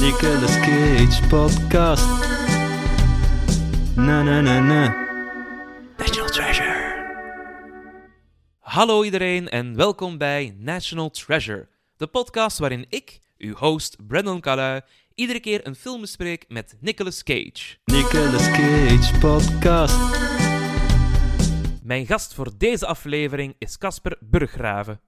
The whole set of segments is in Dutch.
Nicolas Cage podcast. Na na na na. National Treasure. Hallo iedereen en welkom bij National Treasure, de podcast waarin ik, uw host Brandon Calui, iedere keer een film bespreek met Nicolas Cage. Nicolas Cage podcast. Mijn gast voor deze aflevering is Casper Burggraven.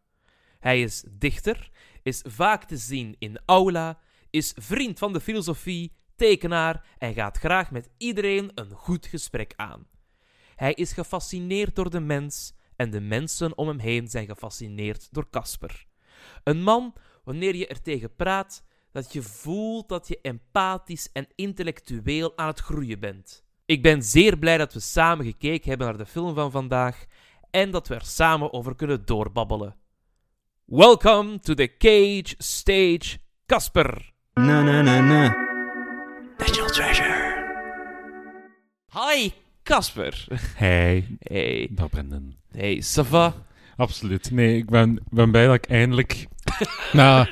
Hij is dichter, is vaak te zien in aula, is vriend van de filosofie, tekenaar en gaat graag met iedereen een goed gesprek aan. Hij is gefascineerd door de mens en de mensen om hem heen zijn gefascineerd door Casper. Een man, wanneer je er tegen praat, dat je voelt dat je empathisch en intellectueel aan het groeien bent. Ik ben zeer blij dat we samen gekeken hebben naar de film van vandaag en dat we er samen over kunnen doorbabbelen. Welcome to the Cage Stage, Casper. Na na na na. National Treasure. Hi, Casper. Hey, Hey, dag Brendan. hey, ça va? Absoluut. Nee, ik ben, ben blij dat ik eindelijk na,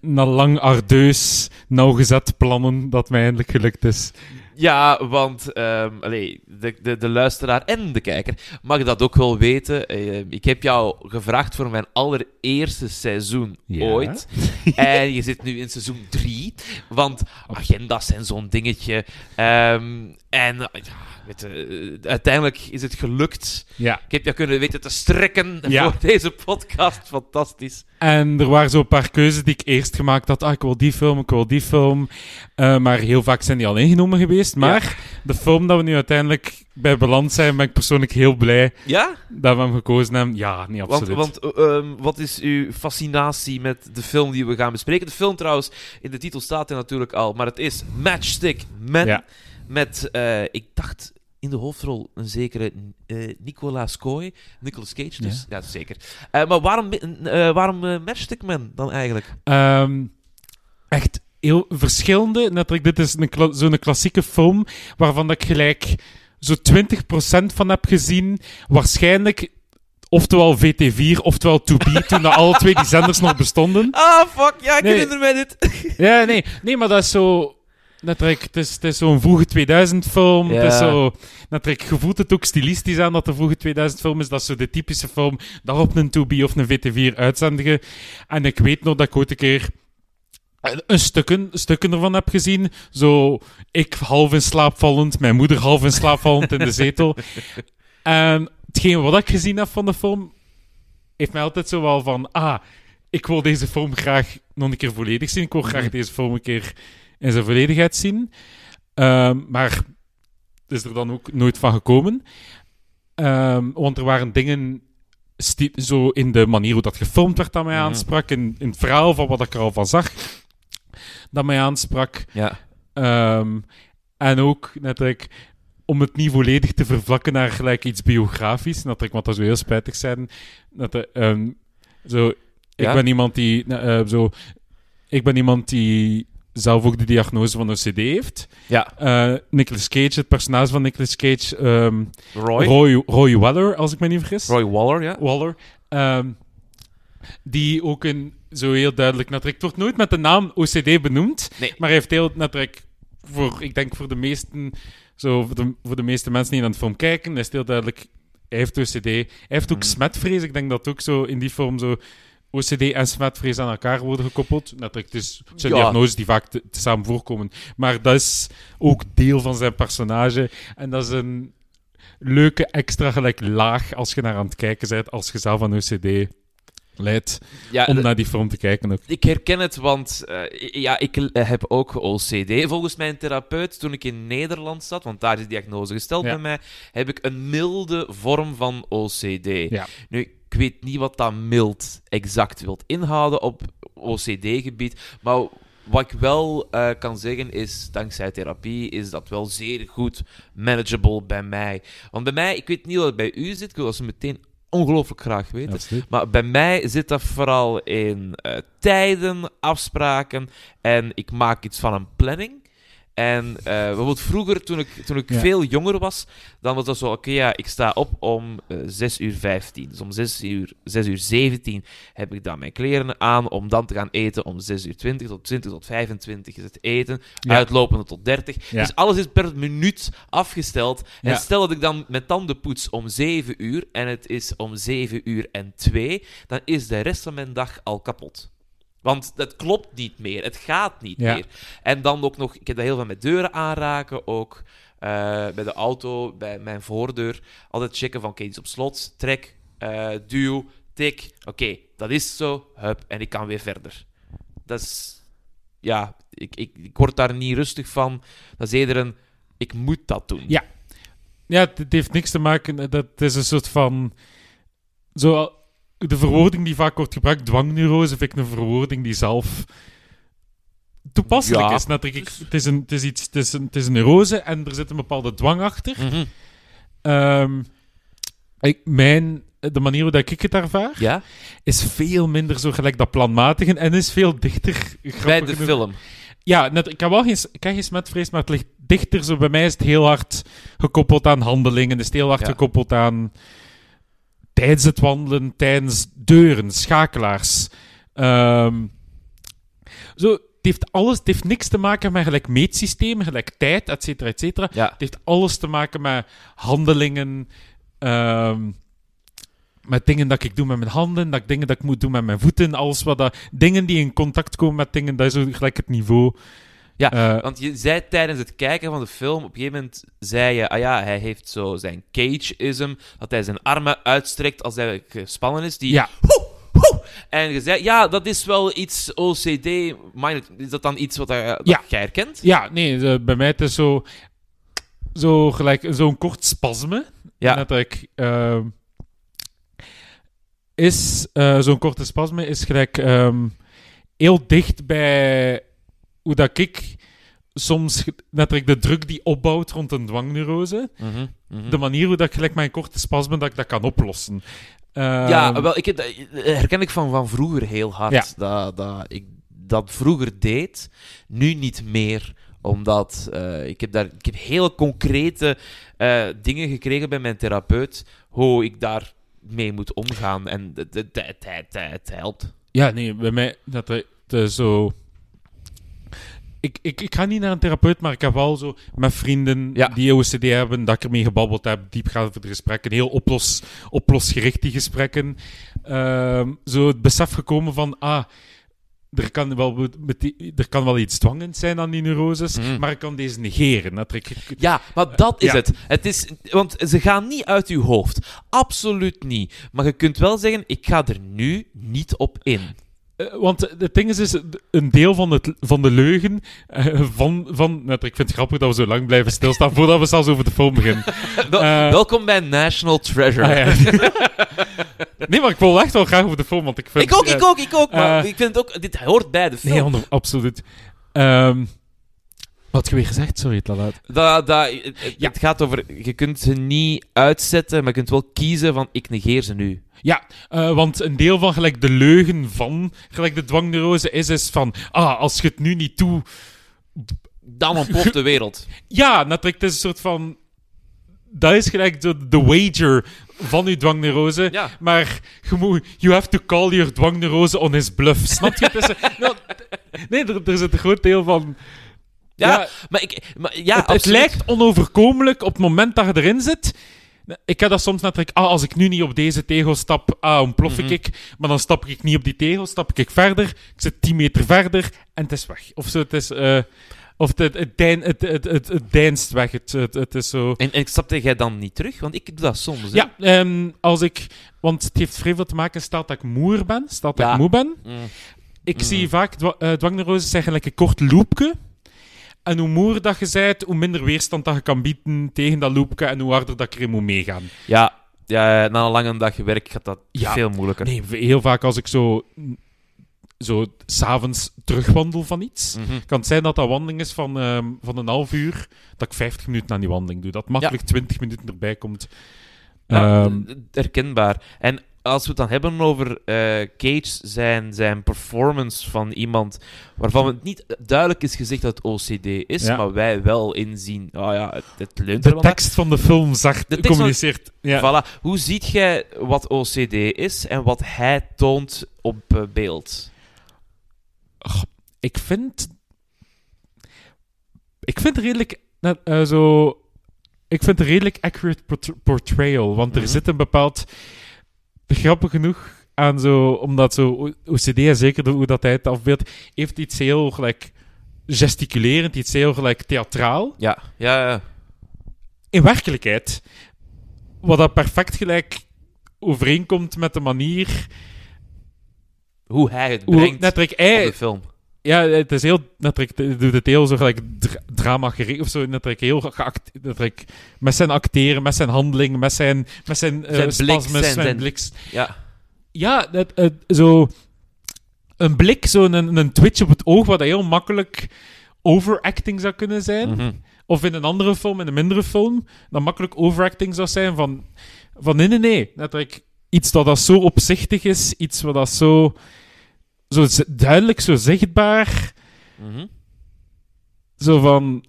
na lang ardeus, nauwgezet plannen, dat mij eindelijk gelukt is. Ja, want allee, de, de, de luisteraar en de kijker mag dat ook wel weten. Ehm, ik heb jou gevraagd voor mijn allereerste seizoen Ja. ooit. en je zit nu in seizoen 3. Want agenda's zijn zo'n dingetje. Ehm, en ja, weet je, eh, uiteindelijk is het gelukt. Ja. Ik heb jou kunnen weten te strekken Ja. voor deze podcast. Fantastisch. En er waren zo'n paar keuzes die ik eerst gemaakt had. Ah, ik wil die film, ik wil die film. Eh, maar heel vaak zijn die al ingenomen geweest. Maar de film dat we nu uiteindelijk bij beland zijn, ben ik persoonlijk heel blij Ja? dat we hem gekozen hebben. Ja, Want, absoluut. want eh, ehm, wat is uw fascinatie met de film die we gaan bespreken? De film trouwens, in de titel staat er natuurlijk al, maar het is Matchstick Man. Ja. Met, ik dacht in de hoofdrol een zekere eh Nicolas Coy, Nicolas Cage dus. Ja, zeker. Eh, maar waarom, eh, waarom Man dan eigenlijk? Ehm, echt heel verschillende. Natuurlijk, dit is een kla- zo'n klassieke film waarvan ik gelijk zo 20% van heb gezien. Waarschijnlijk oftewel VT4 oftewel 2B, toen dat alle twee die zenders nog bestonden. Ah, fuck, ja, ik Nee. herinner mij dit. Ja, nee, nee maar dat is zo... Natuurlijk, het is, het is zo'n vroege 2000 film. Het is Ja. zo, je voelt het ook stilistisch aan dat de vroege 2000 film is. Dat is zo de typische film dat op een 2B of een VT4 uitzendigen. En ik weet nog dat ik ooit een keer een- een stukken, stukken ervan heb gezien. Zo, ik half in slaap vallend, mijn moeder half in slaap vallend in de zetel. En hetgeen wat ik gezien heb van de film, heeft mij altijd zo wel van, ah, ik wil deze film graag nog een keer volledig zien. Ik wil graag deze film een keer in zijn volledigheid zien. Ehm, maar het is er dan ook nooit van gekomen. Ehm, want er waren dingen zo in de manier hoe dat gefilmd werd dat mij Mhm. aansprak, in, in het verhaal van wat ik er al van zag, dat mij aansprak. Ja. Ehm, en ook natuurlijk om het niet volledig te vervlakken naar gelijk iets biografisch, natuurlijk, wat dat zo heel spijtig zijn. Dat, de, ehm, zo, ik ben iemand die eh, zo, ik ben iemand die zelf ook de diagnose van OCD heeft. Ja, Eh Nicolas Cage, het personage van Nicolas Cage, ehm, Roy. Roy, Roy Weller, als ik me niet vergis. Roy Waller, ja. Waller. ehm, die ook een zo heel duidelijk natuurlijk. Het wordt nooit met de naam OCD benoemd. Nee. Maar hij heeft heel natuurlijk voor, ik denk voor de meesten, zo voor de, voor de meeste mensen die naar de film kijken, is het heel duidelijk. Hij heeft OCD. Hij heeft ook Mhm. smetvrees. Ik denk dat ook zo in die vorm zo OCD en smetvrees aan elkaar worden gekoppeld. Natuurlijk, het, is, het zijn Ja. diagnoses die vaak te, te samen voorkomen. Maar dat is ook deel van zijn personage. En dat is een leuke extra gelijk laag als je naar aan het kijken bent, als je zelf aan OCD leidt, ja om de- naar die film te kijken ook. Ik herken het, want eh, ja, ik heb ook OCD. Volgens mijn therapeut, toen ik in Nederland zat, want daar is die diagnose gesteld Ja. bij mij, heb ik een milde vorm van OCD. Ja. Nu, ik weet niet wat dat mild exact wilt inhouden op OCD-gebied, maar wat ik wel eh, kan zeggen is, dankzij therapie, is dat wel zeer goed manageable bij mij. Want bij mij, ik weet niet hoe het bij u zit, ik wil dat ze meteen ongelooflijk graag weten. Absoluut. Maar bij mij zit dat vooral in eh, tijden, afspraken en ik maak iets van een planning. En eh, bijvoorbeeld vroeger, toen ik, toen ik Ja. veel jonger was, dan was dat zo, oké, ja, ik sta op om eh 6 uur 15. Dus om 6 uur, 6 uur 17 heb ik dan mijn kleren aan, om dan te gaan eten om 6 uur 20 tot 20 tot 25 is het eten, Ja. uitlopende tot 30. Ja. Dus alles is per minuut afgesteld. En stel dat ik dan met tandenpoets om 7 uur en het is om 7 uur en 2, dan is de rest van mijn dag al kapot. Want het klopt niet meer, het gaat niet Ja. meer. En dan ook nog, ik heb dat heel veel met deuren aanraken, ook eh, bij de auto, bij mijn voordeur. Altijd checken van, oké, die is op slot, trek, eh, duw, tik. Oké, dat is zo, hup, en ik kan weer verder. Dat is, ja, ik, ik, ik word daar niet rustig van. Dat is eerder een, ik moet dat doen. Ja. Ja, het, het heeft niks te maken... Dat is een soort van... Zo, de verwoording die vaak wordt gebruikt, dwangneurose, vind ik een verwoording die zelf toepasselijk Ja. is. Natuurlijk, ik, het, is een, het, is iets, het, is een, het is een neurose en er zit een bepaalde dwang achter. Mhm. Ehm, ik, mijn, de manier hoe dat ik het ervaar, Ja, is veel minder zo gelijk dat planmatige en is veel dichter. bij de genoeg. film. Ja, net, ik heb wel geen, ik heb geen smetvrees, maar het ligt dichter. Zo, bij mij is het heel hard gekoppeld aan handelingen. Is het heel hard Ja. gekoppeld aan tijdens het wandelen, tijdens deuren, schakelaars. Ehm, zo, het heeft alles, het heeft niks te maken met gelijk meetsystemen, gelijk tijd, et cetera, et cetera. Ja, Het heeft alles te maken met handelingen, ehm, met dingen dat ik doe met mijn handen, dat ik dingen dat ik moet doen met mijn voeten, alles wat dat, dingen die in contact komen met dingen, dat is zo gelijk het niveau. Ja, Eh, Want je zei tijdens het kijken van de film, op een gegeven moment zei je, ah ja, hij heeft zo zijn cage-ism, dat hij zijn armen uitstrekt als hij gespannen is. Die, ja, Woe! En je zei, ja, dat is wel iets OCD. Is dat dan iets wat, dat Ja. jij herkent? ja, nee, eh, bij mij het is zo, zo gelijk zo'n kort spasme. Ja. Dat ik, ehm, is eh, zo'n korte spasme is gelijk ehm, heel dicht bij hoe dat ik soms net de druk die opbouwt rond een dwangneurose, Mhm, mhm. de manier hoe dat ik gelijk mijn korte spasme dat ik dat kan oplossen. Ja, Ehm, wel, ik heb, dat herken ik van, van vroeger heel hard. Ja. Dat, dat ik dat vroeger deed, nu niet meer omdat eh, ik, heb daar, ik heb hele concrete eh, dingen gekregen bij mijn therapeut, hoe ik daar mee moet omgaan. En het, het, het, het, het helpt. Ja, nee, bij mij dat er de, zo. Ik, ik, ik ga niet naar een therapeut, maar ik heb wel zo met vrienden Ja. die OCD hebben, dat ik ermee gebabbeld heb, diepgaande gesprekken, heel oplos, oplosgericht die gesprekken. Ehm, zo het besef gekomen van, ah, er kan wel, met die- er kan wel iets dwangend zijn aan die neuroses, Mhm. maar ik kan deze negeren. Dat ik, Ja, maar dat is Ja. het. het is, want ze gaan niet uit uw hoofd. Absoluut niet. Maar je kunt wel zeggen, ik ga er nu niet op in. Eh, want het ding is, is een deel van, het, van de leugen eh, van... van net, ik vind het grappig dat we zo lang blijven stilstaan voordat we zelfs over de film beginnen. Wel- Eh, welkom bij National Treasure. Ah, ja. nee, maar ik wil echt wel graag over de film, want ik vind... Ik ook, ik ook, ik ook. Maar ik vind het ook, dit hoort bij de film. Nee, absoluut. Ehm, wat je weer gezegd? Sorry, te laat. Dat, dat, het, het- Ja. het gaat over, je kunt ze niet uitzetten, maar je kunt wel kiezen van, ik negeer ze nu. Ja, eh, want een deel van gelijk de leugen van gelijk de dwangneurose is, is van... Ah, als je het nu niet doet... Dan ontploft de wereld. Ja, natuurlijk, het is een soort van... Dat is gelijk de, de wager van je dwangneurose. Ja. Maar je moet... You have to call your dwangneurose on his bluff. Snap je? Het nou, nee, er, er zit een groot deel van... Ja, Ja, maar ik... Maar, ja, het, lijkt onoverkomelijk op het moment dat je erin zit. Ik heb dat soms natuurlijk... Ah, als ik nu niet op deze tegel stap, ah, ontplof Mhm. ik. Maar dan stap ik niet op die tegel, stap ik verder. Ik zit 10 meter verder en het is weg. Of zo, het is... eh, of het, het, dein- het, het, het, het deinst weg. Het, het, het is zo... En, en stapte jij dan niet terug? Want ik doe dat soms. hè. Ja, ehm, als ik... Want het heeft vrij veel te maken, stelt dat ik moer ben, stelt dat Ja. ik moe ben. Mm. Ik Mhm. zie vaak dwa dwangneuroses zeggen een kort loopje. En hoe moer dat je bent, hoe minder weerstand dat je kan bieden tegen dat loopje en hoe harder dat ik erin moet meegaan. Ja, ja, na een lange dag werk gaat dat Ja. veel moeilijker. Nee, heel vaak als ik zo zo s'avonds terugwandel van iets. Mhm. kan het zijn dat dat wandeling is van, ehm, van een half uur, dat ik 50 minuten aan die wandeling doe. Dat makkelijk 20 minuten erbij komt. Ja, Ehm, herkenbaar. En als we het dan hebben over eh, Cage, zijn, zijn performance van iemand waarvan het niet duidelijk is gezegd dat het OCD is, Ja. maar wij wel inzien, oh ja, het, het leunt de naar. tekst van de film zag, tekst van- communiceert. Ja. Voilà. Hoe ziet jij wat OCD is en wat hij toont op eh, beeld? Ik vind. Ik vind het redelijk. eh, zo. Ik vind redelijk accurate port- portrayal. Want er Mhm. zit een bepaald. Grappig genoeg aan zo. Omdat zo. OCD, en zeker de- hoe dat hij het afbeeldt. heeft iets heel gelijk. gesticulerend, iets heel gelijk theatraal. Ja, ja, ja. In werkelijkheid. Wat dat perfect gelijk overeenkomt met de manier. Hoe hij het Hoe brengt op hij de film. Ja, het is heel... Het doet het heel zo gelijk drama gericht of zo. Netelijk heel geact, netelijk, met zijn acteren, met zijn handeling, met zijn, met zijn, eh, Zijn blik, spasmes, zijn- zijn, zijn- bliks. Ja. Ja, het- zo... Een blik, zo'n een, een twitch op het oog, wat heel makkelijk overacting zou kunnen zijn. Mhm. Of in een andere film, in een mindere film, dat makkelijk overacting zou zijn van... Van nee, nee, nee. Netelijk iets dat, dat zo opzichtig is, iets wat dat zo... Zo duidelijk, zo zichtbaar... Mhm. Zo van...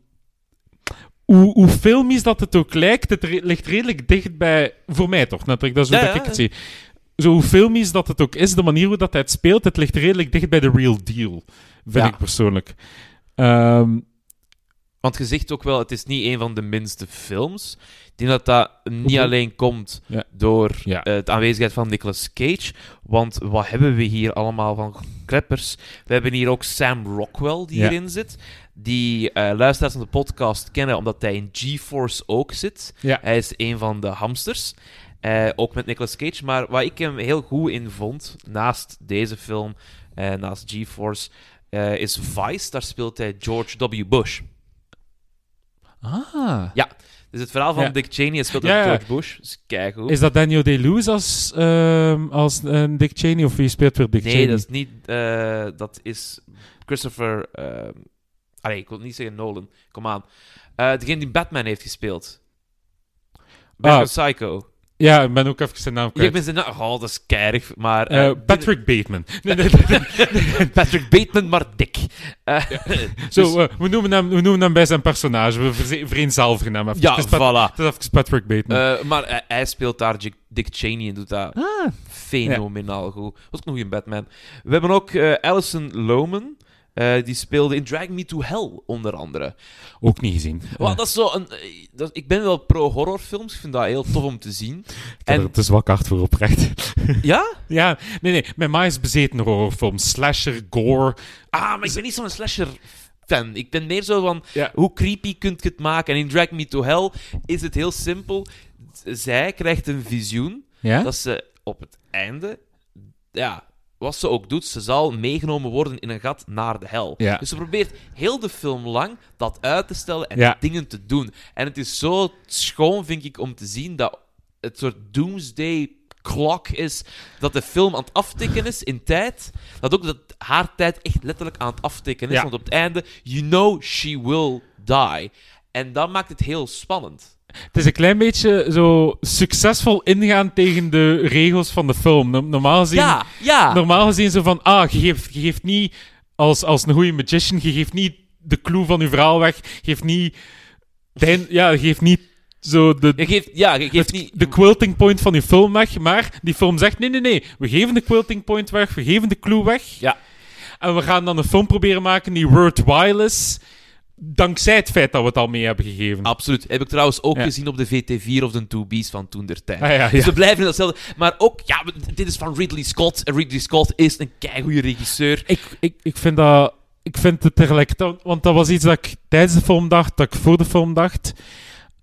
Hoe, hoe filmisch dat het ook lijkt, het re- ligt redelijk dicht bij... Voor mij toch, natuurlijk. Dat is hoe Ja, dat ja, ik het zie. Zo hoe filmisch dat het ook is, de manier hoe dat hij het speelt, het ligt redelijk dicht bij de real deal. Vind ik persoonlijk. Ehm, Want je zegt ook wel, het is niet een van de minste films. Ik denk dat dat niet Oké. alleen komt Ja. door Ja. eh, de aanwezigheid van Nicolas Cage. Want wat hebben we hier allemaal van kleppers? We hebben hier ook Sam Rockwell die Ja. hierin zit. Die eh, luisteraars van de podcast kennen omdat hij in GeForce ook zit. Ja. Hij is een van de hamsters. Eh, ook met Nicolas Cage. Maar waar ik hem heel goed in vond, naast deze film, eh, naast GeForce, is Vice. Daar speelt hij George W. Bush. ah. Dus het verhaal van Ja. Dick Cheney hij speelt Ja, ja. George Bush. Dus kijk hoe. Is dat Daniel Day-Lewis als, ehm, als Dick Cheney, of wie speelt weer Dick nee, Cheney? dat is niet. dat is Christopher. ehm allee, ik wil niet zeggen Nolan. Kom aan. Eh degene die Batman heeft gespeeld. Batman Ah. Psycho. Ja, ik ben ook even zijn naam Ja, kwijt. ik ben zijn naam. Oh, dat is keihard. Maar. Eh, eh, Patrick Bateman. Nee, nee, nee. Patrick Bateman, maar Dick. Eh, Zo, dus- we, noemen hem, we noemen hem bij zijn personage. We vereenzelvigen hem even. ja, het, voilà. het is even Patrick Bateman. Eh, maar hij- hij speelt daar Dick, Cheney en doet dat ah. fenomenaal goed. Was ook nog in Batman. We hebben ook Alison Lohman. Eh, die speelde in Drag Me to Hell, onder andere. Ook niet gezien. Wel, Eh, dat is zo een, eh, dat, ik ben wel pro-horrorfilms. Ik vind dat heel tof om te zien. ik heb en- er te zwak hart voor oprecht. Ja? ja, nee, nee. Mijn ma is bezeten door horrorfilms. Slasher, gore. Ah, maar ik ben niet zo'n slasher-fan. Ik ben meer zo van, Ja. hoe creepy kunt je het maken? En in Drag Me to Hell is het heel simpel. Zij krijgt een visioen Ja? dat ze op het einde... Ja, wat ze ook doet, ze zal meegenomen worden in een gat naar de hel. Ja. Dus ze probeert heel de film lang dat uit te stellen en Ja. dingen te doen. En het is zo schoon, vind ik, om te zien dat het soort doomsday klok is dat de film aan het aftikken is in tijd. Dat ook dat haar tijd echt letterlijk aan het aftikken is. Ja. Want op het einde, you know she will die. En dat maakt het heel spannend. Het is een klein beetje zo succesvol ingaan tegen de regels van de film. No- Normaal gezien, Ja, ja. normaal gezien zo van, ah, je geeft, je geeft niet, als, als een goede magician, je geeft niet de clue van je verhaal weg, je geeft niet, de ja, geeft niet zo de, Je geeft, ja, je geeft het- niet... de quilting point van je film weg, maar die film zegt, nee, nee, nee, we geven de quilting point weg, we geven de clue weg. Ja. En we gaan dan een film proberen maken die worthwhile is, dankzij het feit dat we het al mee hebben gegeven. Absoluut. Heb ik trouwens ook Ja. gezien op de VT4 of de 2B's van toen der tijd. Ah, ja, ja. Dus we blijven in datzelfde. Maar ook, ja, dit is van Ridley Scott. En Ridley Scott is een keigoede regisseur. Ik, ik, ik vind dat... Ik vind het tegelijkertijd... Want dat was iets dat ik tijdens de film dacht, dat ik voor de film dacht.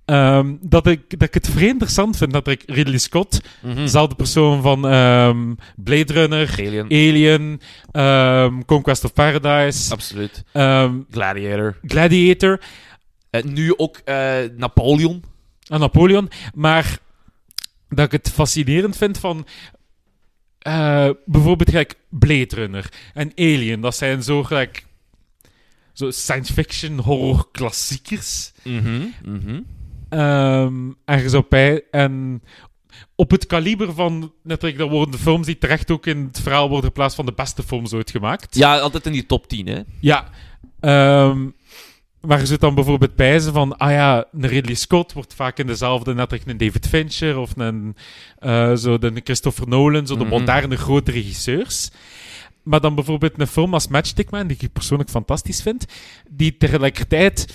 Ehm, dat, ik, dat ik het vrij interessant vind dat ik Ridley Scott, Mhm. dezelfde persoon van ehm, Blade Runner, Alien. Alien, ehm, Conquest of Paradise, Absoluut. Gladiator. Gladiator Eh, nu ook eh, Napoleon. en Napoleon. Maar dat ik het fascinerend vind van... eh, bijvoorbeeld gelijk Blade Runner en Alien. Dat zijn zo gelijk... Zo science fiction horror klassiekers. Mhm, mhm. Ehm, ergens op bij. En op het kaliber van... Natuurlijk, dat worden de films die terecht ook in het verhaal worden geplaatst van de beste films ooit gemaakt. Ja, altijd in die top 10, hè. Ja. ehm waar ze het dan bijvoorbeeld bij zijn van... Ah ja, een Ridley Scott wordt vaak in dezelfde... Net als een David Fincher of een... eh, zo de Christopher Nolan, zo de Mhm. moderne grote regisseurs. Maar dan bijvoorbeeld een film als Matchstick Man, die ik persoonlijk fantastisch vind, die tegelijkertijd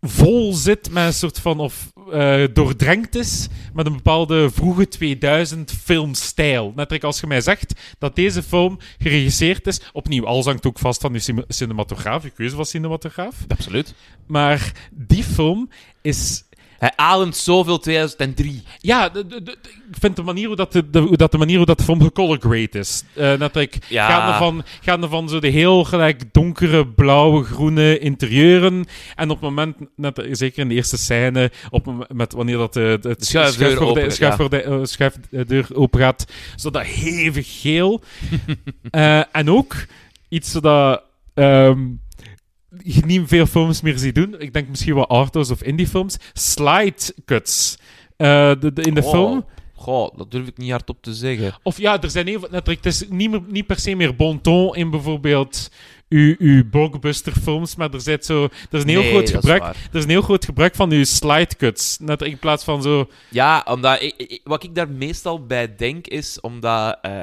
vol zit met een soort van, of eh, doordrenkt is met een bepaalde vroege 2000 filmstijl. Net als je mij zegt dat deze film geregisseerd is, opnieuw, alles hangt ook vast van cine- cinematograaf, je keuze van cinematograaf. Absoluut. Maar die film is Hij ademt zoveel 2003. ja, de, de- de- ik vind de manier hoe dat de, hoe dat de, manier hoe dat de film gecolor grade is. Eh net ik Ja. gaande van, gaande van zo de heel gelijk donkere, blauwe, groene interieuren. En op het moment, net, zeker in de eerste scène, op, met wanneer dat de, de, De schuifdeur open- eh, gaat, zo dat hevig geel. Eh, en ook iets zodat ehm, niet veel films meer ziet doen. Ik denk misschien wel arthouse of indie films. Slide cuts. Eh, de, de- in de Oh. film. Goh, dat durf ik niet hardop te zeggen. Of ja, er zijn heel veel. Het is niet, meer, niet per se meer bon ton in bijvoorbeeld uw, uw blockbuster-films, maar er, zit zo, er is een heel Nee, groot is gebruik. Er is een heel groot gebruik van uw slide cuts. Net in plaats van zo. Ja, omdat ik, ik- wat ik daar meestal bij denk is omdat eh,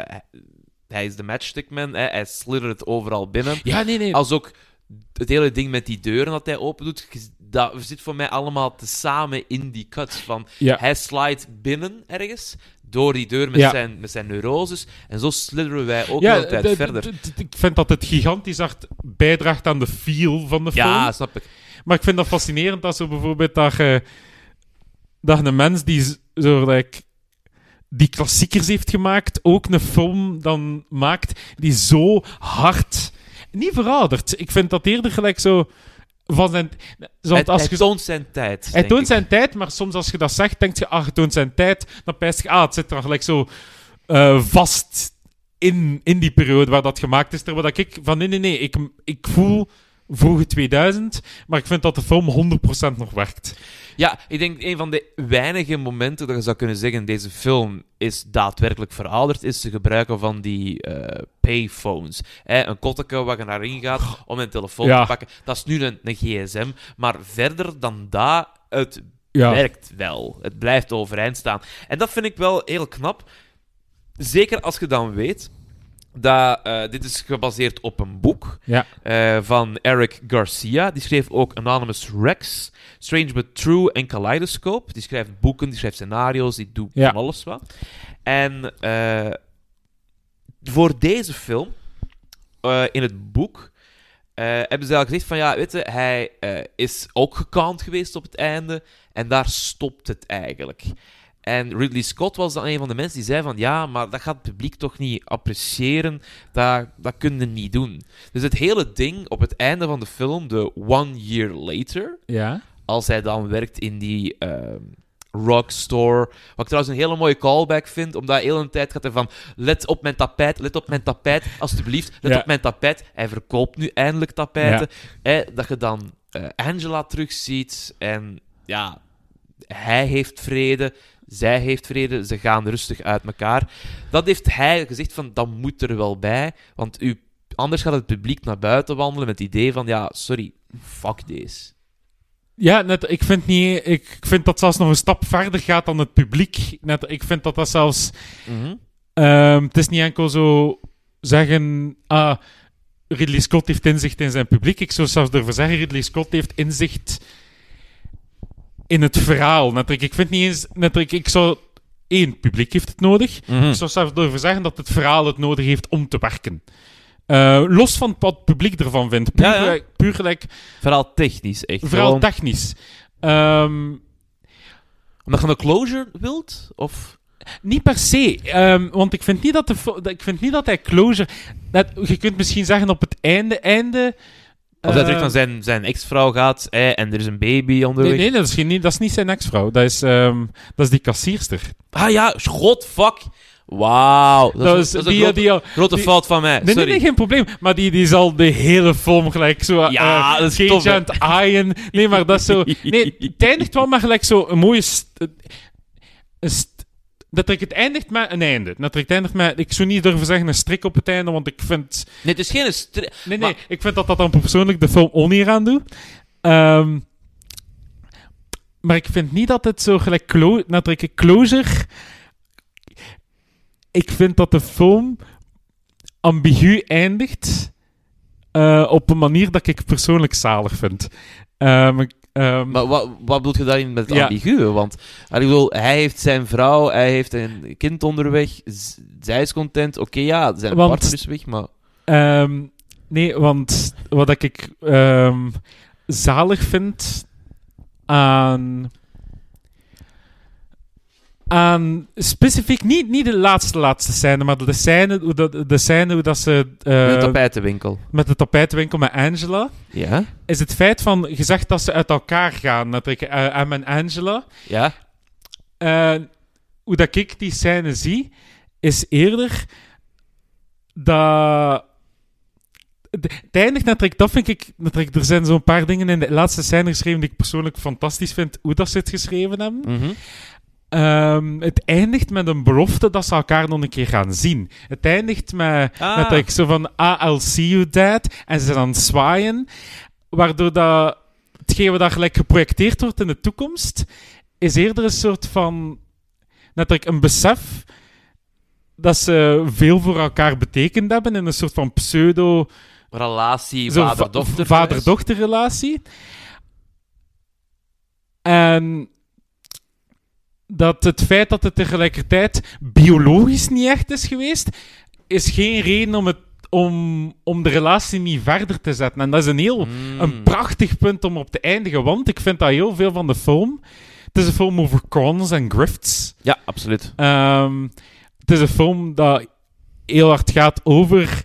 hij is de matchstickman, hè, hij slittert overal binnen. Ja, nee, nee. Als ook het hele ding met die deuren dat hij open doet, dat zit voor mij allemaal tezamen in die cuts. Van, Ja. Hij slides binnen ergens, door die deur met, Ja. zijn, met zijn neuroses, en zo slitteren wij ook ja, de hele tijd de- verder. de- de- ik vind dat het gigantisch hard bijdraagt aan de feel van de film. ja, snap ik. Maar ik vind dat fascinerend dat zo bijvoorbeeld dat je, dat een mens die zo like, die klassiekers heeft gemaakt, ook een film dan maakt die zo hard niet verouderd. Ik vind dat eerder gelijk zo van zijn. Zo, Hij, als hij je, toont zijn tijd. hij toont ik. zijn tijd, maar soms als je dat zegt, denk je, ah, hij toont zijn tijd, dan pijst je, ah, het zit er gelijk zo eh, vast in, in die periode waar dat gemaakt is. Terwijl ik van, nee, nee, nee, ik, ik voel vroege 2000, maar ik vind dat de film 100% nog werkt. Ja, ik denk een van de weinige momenten dat je zou kunnen zeggen deze film is daadwerkelijk verouderd, is ze gebruiken van die eh, payphones. Een kotteke waar je naar in gaat om een telefoon Ja. te pakken. Dat is nu een, een gsm, maar verder dan dat, het Ja. werkt wel. Het blijft overeind staan. En dat vind ik wel heel knap. Zeker als je dan weet dat eh, dit is gebaseerd op een boek Ja. eh, van Eric Garcia. Die schreef ook Anonymous Rex, Strange But True en Kaleidoscope. Die schrijft boeken, die schrijft scenario's, die doet Ja. van alles wat. En eh, voor deze film, in het boek, hebben ze eigenlijk gezegd van, ja, weet je, hij is ook gekant geweest op het einde en daar stopt het eigenlijk. En Ridley Scott was dan een van de mensen die zei van, ja, maar dat gaat het publiek toch niet appreciëren, dat, dat kun je niet doen. Dus het hele ding op het einde van de film, de One Year Later, Ja. als hij dan werkt in die ehm rockstore. Wat ik trouwens een hele mooie callback vind, omdat de hele tijd gaat hij van let op mijn tapijt, let op mijn tapijt, alsjeblieft, let Ja. op mijn tapijt. Hij verkoopt nu eindelijk tapijten. Dat je dan eh, Angela terugziet en ja, hij heeft vrede, zij heeft vrede, ze gaan rustig uit elkaar. Dat heeft hij gezegd van, dat moet er wel bij, want u, anders gaat het publiek naar buiten wandelen met het idee van, ja, sorry, fuck deze. Ja, net, ik, vind niet, ik, vind dat zelfs nog een stap verder gaat dan het publiek. Net, ik vind dat dat zelfs... ehm, het is niet enkel zo zeggen... Ah, Ridley Scott heeft inzicht in zijn publiek. Ik zou zelfs durven zeggen, Ridley Scott heeft inzicht in het verhaal. Net, ik, ik vind niet eens... Net, ik, ik zou... één, het publiek heeft het nodig. Ik zou zelfs durven zeggen dat het verhaal het nodig heeft om te werken. Eh, los van wat het publiek ervan vindt. Puur, Ja, ja. gelijk- puur gelijk Vooral technisch, echt. vooral technisch. Ehm, Omdat je een closure wilt? Of... Niet per se, ehm, want ik vind niet dat, de, ik vind niet dat hij closure. Dat, je kunt misschien zeggen op het einde, einde. Of dat eh, terug naar zijn, zijn ex-vrouw gaat en er is een baby onderweg. Nee, nee dat, is geen, dat is niet zijn ex-vrouw. Dat is, ehm, dat is die kassierster. Ah ja, god, fuck. Wauw. Dat, Dat is, dat is een die, grote, die, al- grote die- fout van mij. Nee, nee, Sorry. nee, geen probleem. Maar die, die zal de hele film gelijk zo... Ja, eh, dat is Cage tof, hè. aan het aaien. Nee, maar dat is zo... Nee, het eindigt wel maar gelijk zo een mooie... st- een st- dat ik het eindigt met een einde. Dat ik het eindigt met... Ik zou niet durven zeggen een strik op het einde, want ik vind... Nee, het is geen... stri- Nee, nee, ik vind dat dat dan persoonlijk de film oneer aan doet. Ehm, maar ik vind niet dat het zo gelijk... Clo dat closure... Ik vind dat de film ambigu eindigt eh, op een manier dat ik persoonlijk zalig vind. Ehm, ik- ehm, Maar wat, wat bedoel je daarin met het Ja. ambiguë? Want ik bedoel, hij heeft zijn vrouw, hij heeft een kind onderweg, zij is content. Oké, ja, zijn Want- partner is weg, maar... Ehm, nee, want wat ik ehm, zalig vind aan. Aan specifiek, niet, niet de laatste, laatste scène, maar de scène hoe dat, de scène hoe dat ze. eh, de tapijtenwinkel. met de tapijtwinkel met Angela. Ja? Is het feit van gezegd dat ze uit elkaar gaan, dat ik eh, Em en Angela. Ja? Eh, hoe dat ik die scène zie, is eerder dat. Het eindigt natuurlijk, dat vind ik, er zijn zo'n paar dingen in de laatste scène geschreven die ik persoonlijk fantastisch vind, hoe dat ze het geschreven hebben. Mhm. Ehm, het eindigt met een belofte dat ze elkaar nog een keer gaan zien. Het eindigt met, Ah. met dat ik zo van, ah, I'll see you dad, en ze zijn aan het zwaaien, waardoor dat, hetgeen wat daar gelijk geprojecteerd wordt in de toekomst, is eerder een soort van, natuurlijk een besef dat ze veel voor elkaar betekend hebben in een soort van pseudo Relatie, vader-dochter. va- vader-dochterrelatie. En dat het feit dat het tegelijkertijd biologisch niet echt is geweest, is geen reden om, het, om, om de relatie niet verder te zetten. En dat is een heel Mm. een prachtig punt om op te eindigen, want ik vind dat heel veel van de film. Het is een film over cons en grifts. Ja, absoluut. Ehm, het is een film dat heel hard gaat over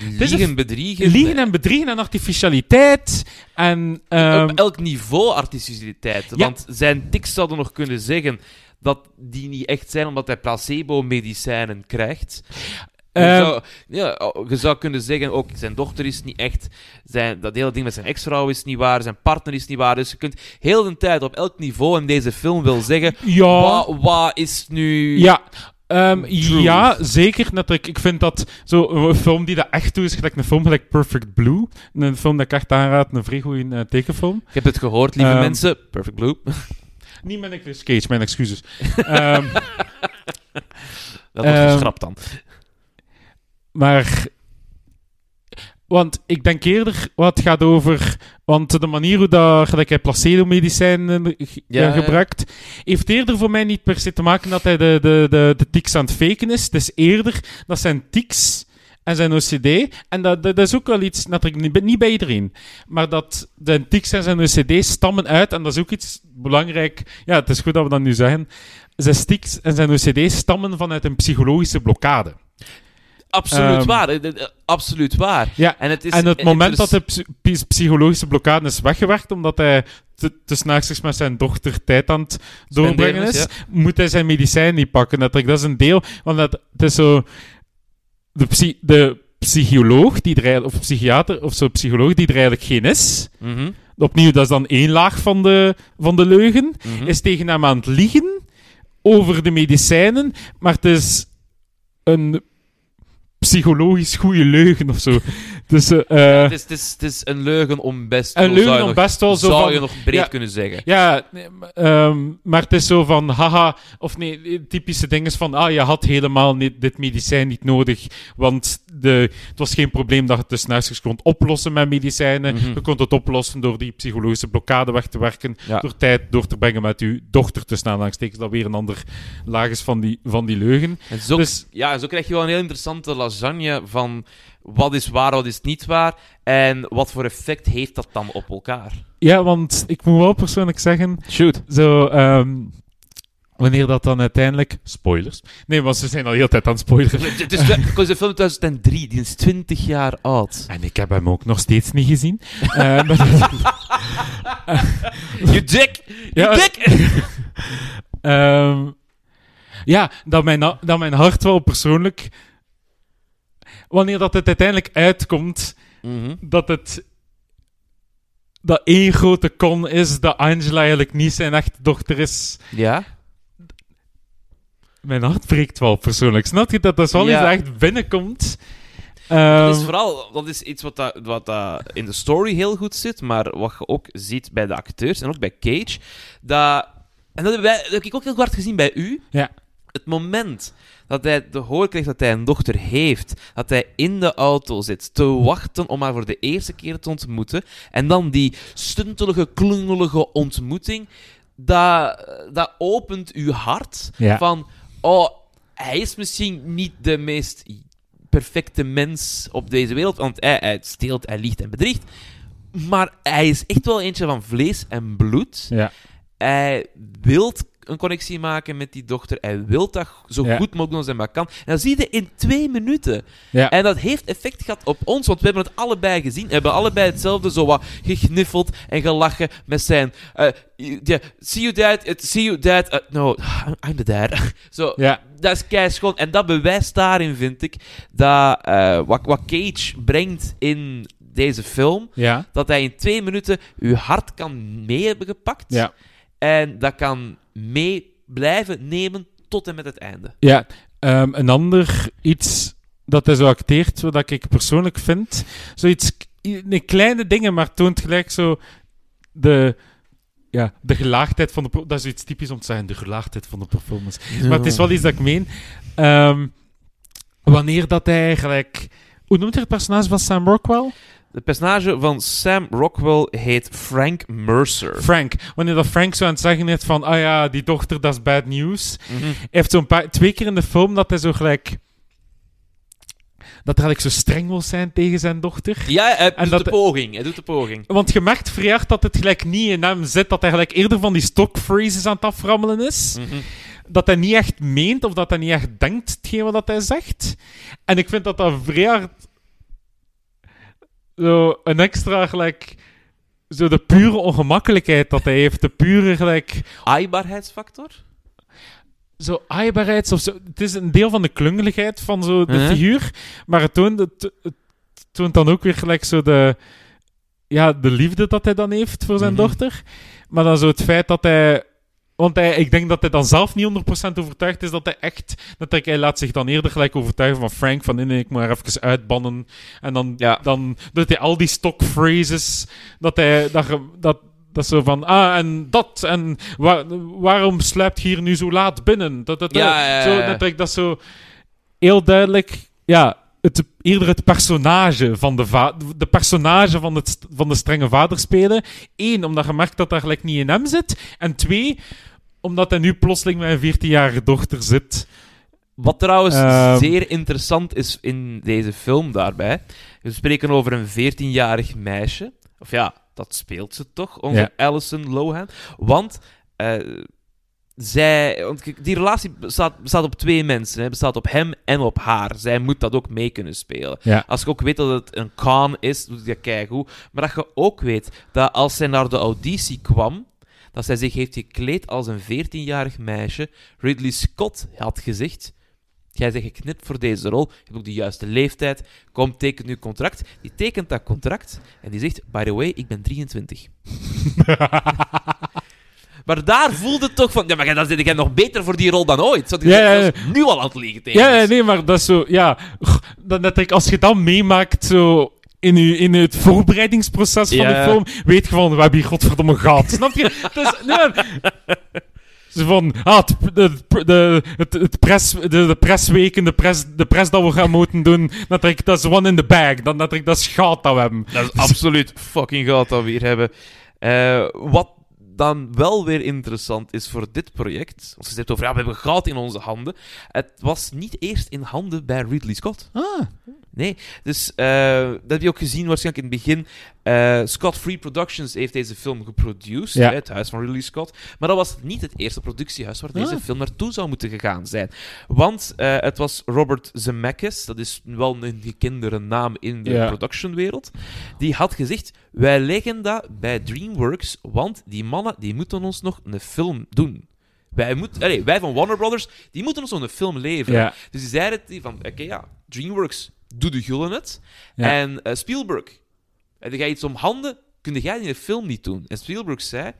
Liegen, bedriegen. liegen en bedriegen en artificialiteit. En, ehm, Op elk niveau artificialiteit. Ja. Want zijn tics zouden nog kunnen zeggen dat die niet echt zijn omdat hij placebo-medicijnen krijgt. Je, Ehm, zou, ja, oh, je zou kunnen zeggen, ook zijn dochter is niet echt, zijn, dat hele ding met zijn ex-vrouw is niet waar, zijn partner is niet waar. Dus je kunt heel de tijd op elk niveau in deze film wel zeggen, ja, wat, wat is nu... ja, ehm, ja, zeker. Natuurlijk, ik vind dat zo een film die dat echt doet, is gelijk een film gelijk Perfect Blue. Een film dat ik echt aanraad, een vrij goede eh, tekenfilm. Je hebt het gehoord, lieve Ehm, mensen. Perfect Blue. Niet met Nicolas Cage, mijn excuses. Ehm, Dat Ehm, geschrapt dan. Maar. Want ik denk eerder wat het gaat over. Want de manier hoe dat, gelijk hij placebo-medicijnen Ja, gebruikt. heeft eerder voor mij niet per se te maken dat hij de, de, de, de tics aan het faken is. Het is eerder dat zijn tics en zijn OCD. En dat, dat, dat is ook wel iets. Natuurlijk niet, bij- niet bij iedereen. Maar dat zijn tics en zijn OCD stammen uit. En dat is ook iets belangrijk. Ja, het is goed dat we dat nu zeggen. Zijn tics en zijn OCD stammen vanuit een psychologische blokkade. Absoluut ehm, waar. eh, eh, Absoluut waar. Ja, En het, is, en het moment dat de psy- psy- psychologische blokkade is weggewerkt, omdat hij te, te s'nachts met zijn dochter tijd aan het doorbrengen is, moet hij zijn medicijn niet pakken. Dat, dat is een deel, want dat, het is zo... De, psy- de psycholoog, die er of psychiater, of zo psycholoog, die er eigenlijk geen is, Mhm, opnieuw, dat is dan één laag van de, van de leugen, mhm. is tegen hem aan het liegen over de medicijnen, maar het is een psychologisch goede leugen of zo. Dus, eh, Ja, het, is, het, is, het is een leugen om best een leugen je om nog- best wel zo zou van... je nog breed ja. kunnen zeggen. Ja, nee, ehm, maar het is zo van, haha, of nee, typische dingen is van, ah, je had helemaal niet, dit medicijn niet nodig, want de, het was geen probleem dat je het dus naast kon oplossen met medicijnen. Mhm. Je kon het oplossen door die psychologische blokkade weg te werken, Ja. door tijd door te brengen met uw dochter te staan. Aanstekens dat weer een ander laag is van die, van die leugen. En zo, Dus- ja, zo krijg je wel een heel interessante lasagne van wat is waar, wat is niet waar en wat voor effect heeft dat dan op elkaar. Ja, want ik moet wel persoonlijk zeggen, Shoot. zo, ehm, wanneer dat dan uiteindelijk... Spoilers. Nee, want ze zijn al heel tijd aan het spoileren. Het is de, ik was de film 2003, die is 20 jaar oud. En ik heb hem ook nog steeds niet gezien. Eh, maar- You dick! You Ja. dick! Ehm, Ja, dat mijn, dat mijn hart wel persoonlijk... Wanneer dat het uiteindelijk uitkomt, Mhm. dat het... Dat één grote con is dat Angela eigenlijk niet zijn echte dochter is. Ja? Mijn hart breekt wel persoonlijk. Snap je dat dat wel Ja. echt binnenkomt? Dat Ehm, is vooral dat is iets wat, dat, wat dat in de story heel goed zit, maar wat je ook ziet bij de acteurs en ook bij Cage. Dat, en dat heb ik ook heel hard gezien bij u. Ja. Het moment dat hij te horen krijgt dat hij een dochter heeft, dat hij in de auto zit te wachten om haar voor de eerste keer te ontmoeten, en dan die stuntelige, klungelige ontmoeting, dat, dat opent uw hart Ja. van, oh, hij is misschien niet de meest perfecte mens op deze wereld, want hij, hij steelt, hij liegt en bedriegt, maar hij is echt wel eentje van vlees en bloed. Ja. Hij wil een connectie maken met die dochter. Hij wil dat zo Ja. goed mogelijk doen als hij maar kan. En dat zie je in twee minuten. Ja. En dat heeft effect gehad op ons, want we hebben het allebei gezien. We hebben allebei hetzelfde zo wat gegniffeld en gelachen met zijn... eh, ja, see you dad, it- see you dad... eh, no, I'm the dad. zo, Ja. dat is kei schoon. En dat bewijst daarin, vind ik, dat eh, wat, wat Cage brengt in deze film, Ja. dat hij in twee minuten uw hart kan mee hebben gepakt. Ja. En dat kan mee blijven nemen tot en met het einde. Ja, ehm, een ander iets dat hij zo acteert, wat ik persoonlijk vind, zoiets, kleine dingen, maar toont gelijk zo de, ja, de gelaagdheid van de, dat is iets typisch om te zeggen, de gelaagdheid van de performance. Maar het is wel iets dat ik meen. Ehm, wanneer dat hij gelijk, hoe noemt hij het personage van Sam Rockwell? De personage van Sam Rockwell heet Frank Mercer. Frank. Wanneer dat Frank zo aan het zeggen is van, ah ja, die dochter, dat is bad news. Mhm. Heeft zo'n paar, twee keer in de film dat hij zo gelijk, dat hij eigenlijk zo streng wil zijn tegen zijn dochter. Ja, hij En doet dat- de poging. Hij doet de poging. Want je merkt vrij hard dat het gelijk niet in hem zit, dat hij gelijk eerder van die stock phrases aan het aframmelen is. Mhm. Dat hij niet echt meent of dat hij niet echt denkt hetgeen wat hij zegt. En ik vind dat dat vrij hard zo een extra gelijk zo de pure ongemakkelijkheid dat hij heeft, de pure gelijk Aaibaarheidsfactor? zo aaibaarheid of zo. Het is een deel van de klungeligheid van zo de Mhm. figuur, maar het toont, het, het toont dan ook weer gelijk zo de, ja, de liefde dat hij dan heeft voor zijn Mhm. dochter. Maar dan zo het feit dat hij. Want hij, ik denk dat hij dan zelf niet 100% overtuigd is dat hij echt. Dat hij, hij laat zich dan eerder gelijk overtuigen van Frank. Van nee, ik moet haar even uitbannen. En dan, Ja. dan doet hij al die stock phrases. Dat hij. Dat, dat, dat zo van. Ah, en dat. En waar, waarom sluipt hier nu zo laat binnen? Dat, dat, dat. Ja, Zo, dat, ik dat zo. Heel duidelijk. Ja. Het, eerder het personage van de, va- de personage van, het, van de strenge vader spelen. Eén, omdat je merkt dat dat gelijk niet in hem zit. En twee, omdat hij nu plotseling met een 14-jarige dochter zit. Wat trouwens Ehm. zeer interessant is in deze film daarbij. We spreken over een 14-jarig meisje. Of ja, dat speelt ze toch, onze Ja. Alison Lohan. Want eh, zij, want die relatie bestaat, bestaat op twee mensen. Hè. bestaat op hem en op haar. Zij moet dat ook mee kunnen spelen. Ja. Als je ook weet dat het een con is, doet dat keigoed. Maar dat je ook weet dat als zij naar de auditie kwam, dat zij zich heeft gekleed als een 14-jarig meisje. Ridley Scott had gezegd... Jij bent geknipt voor deze rol. Je hebt ook de juiste leeftijd. Kom, teken nu contract. Die tekent dat contract en die zegt: By the way, ik ben 23. maar daar voelde het toch van: Ja, maar dan zit jij nog beter voor die rol dan ooit. Zo, Ja, nu al aan het liegen tegen Ja, nee, maar dat is zo, ja. Dat, dat ik, als je dat meemaakt, zo. In, u, in het voorbereidingsproces van Ja. de film, weet je van, we hebben hier godverdomme gehad. Snap je? Dus, nee, zo van, ah, het, de, de, het, het pres, de, de presweken, de pres, de pres dat we gaan moeten doen, dat, ik, dat is one in the bag. Dat, dat, ik, dat is goud dat we hebben. Dat is absoluut fucking goud dat we hier hebben. Eh, wat dan wel weer interessant is voor dit project. Want ze zegt over, ja, we hebben goud in onze handen. Het was niet eerst in handen bij Ridley Scott. Ah. Nee, dus eh, dat heb je ook gezien waarschijnlijk in het begin. Eh, Scott Free Productions heeft deze film geproduceerd, Ja. het huis van Ridley Scott. Maar dat was niet het eerste productiehuis waar deze Ah. film naartoe zou moeten gegaan zijn. Want eh, het was Robert Zemeckis, dat is wel een gekendere naam in de Ja. productionwereld. Die had gezegd, wij leggen dat bij DreamWorks, want die mannen die moeten ons nog een film doen. Wij, moet, allee, wij van Warner Brothers, die moeten ons zo'n film leveren. Ja. Dus die zeiden die van, oké ja, DreamWorks, doe de gullen het. Ja. En eh, Spielberg, heb jij iets om handen, kun jij in een film niet doen. En Spielberg zei,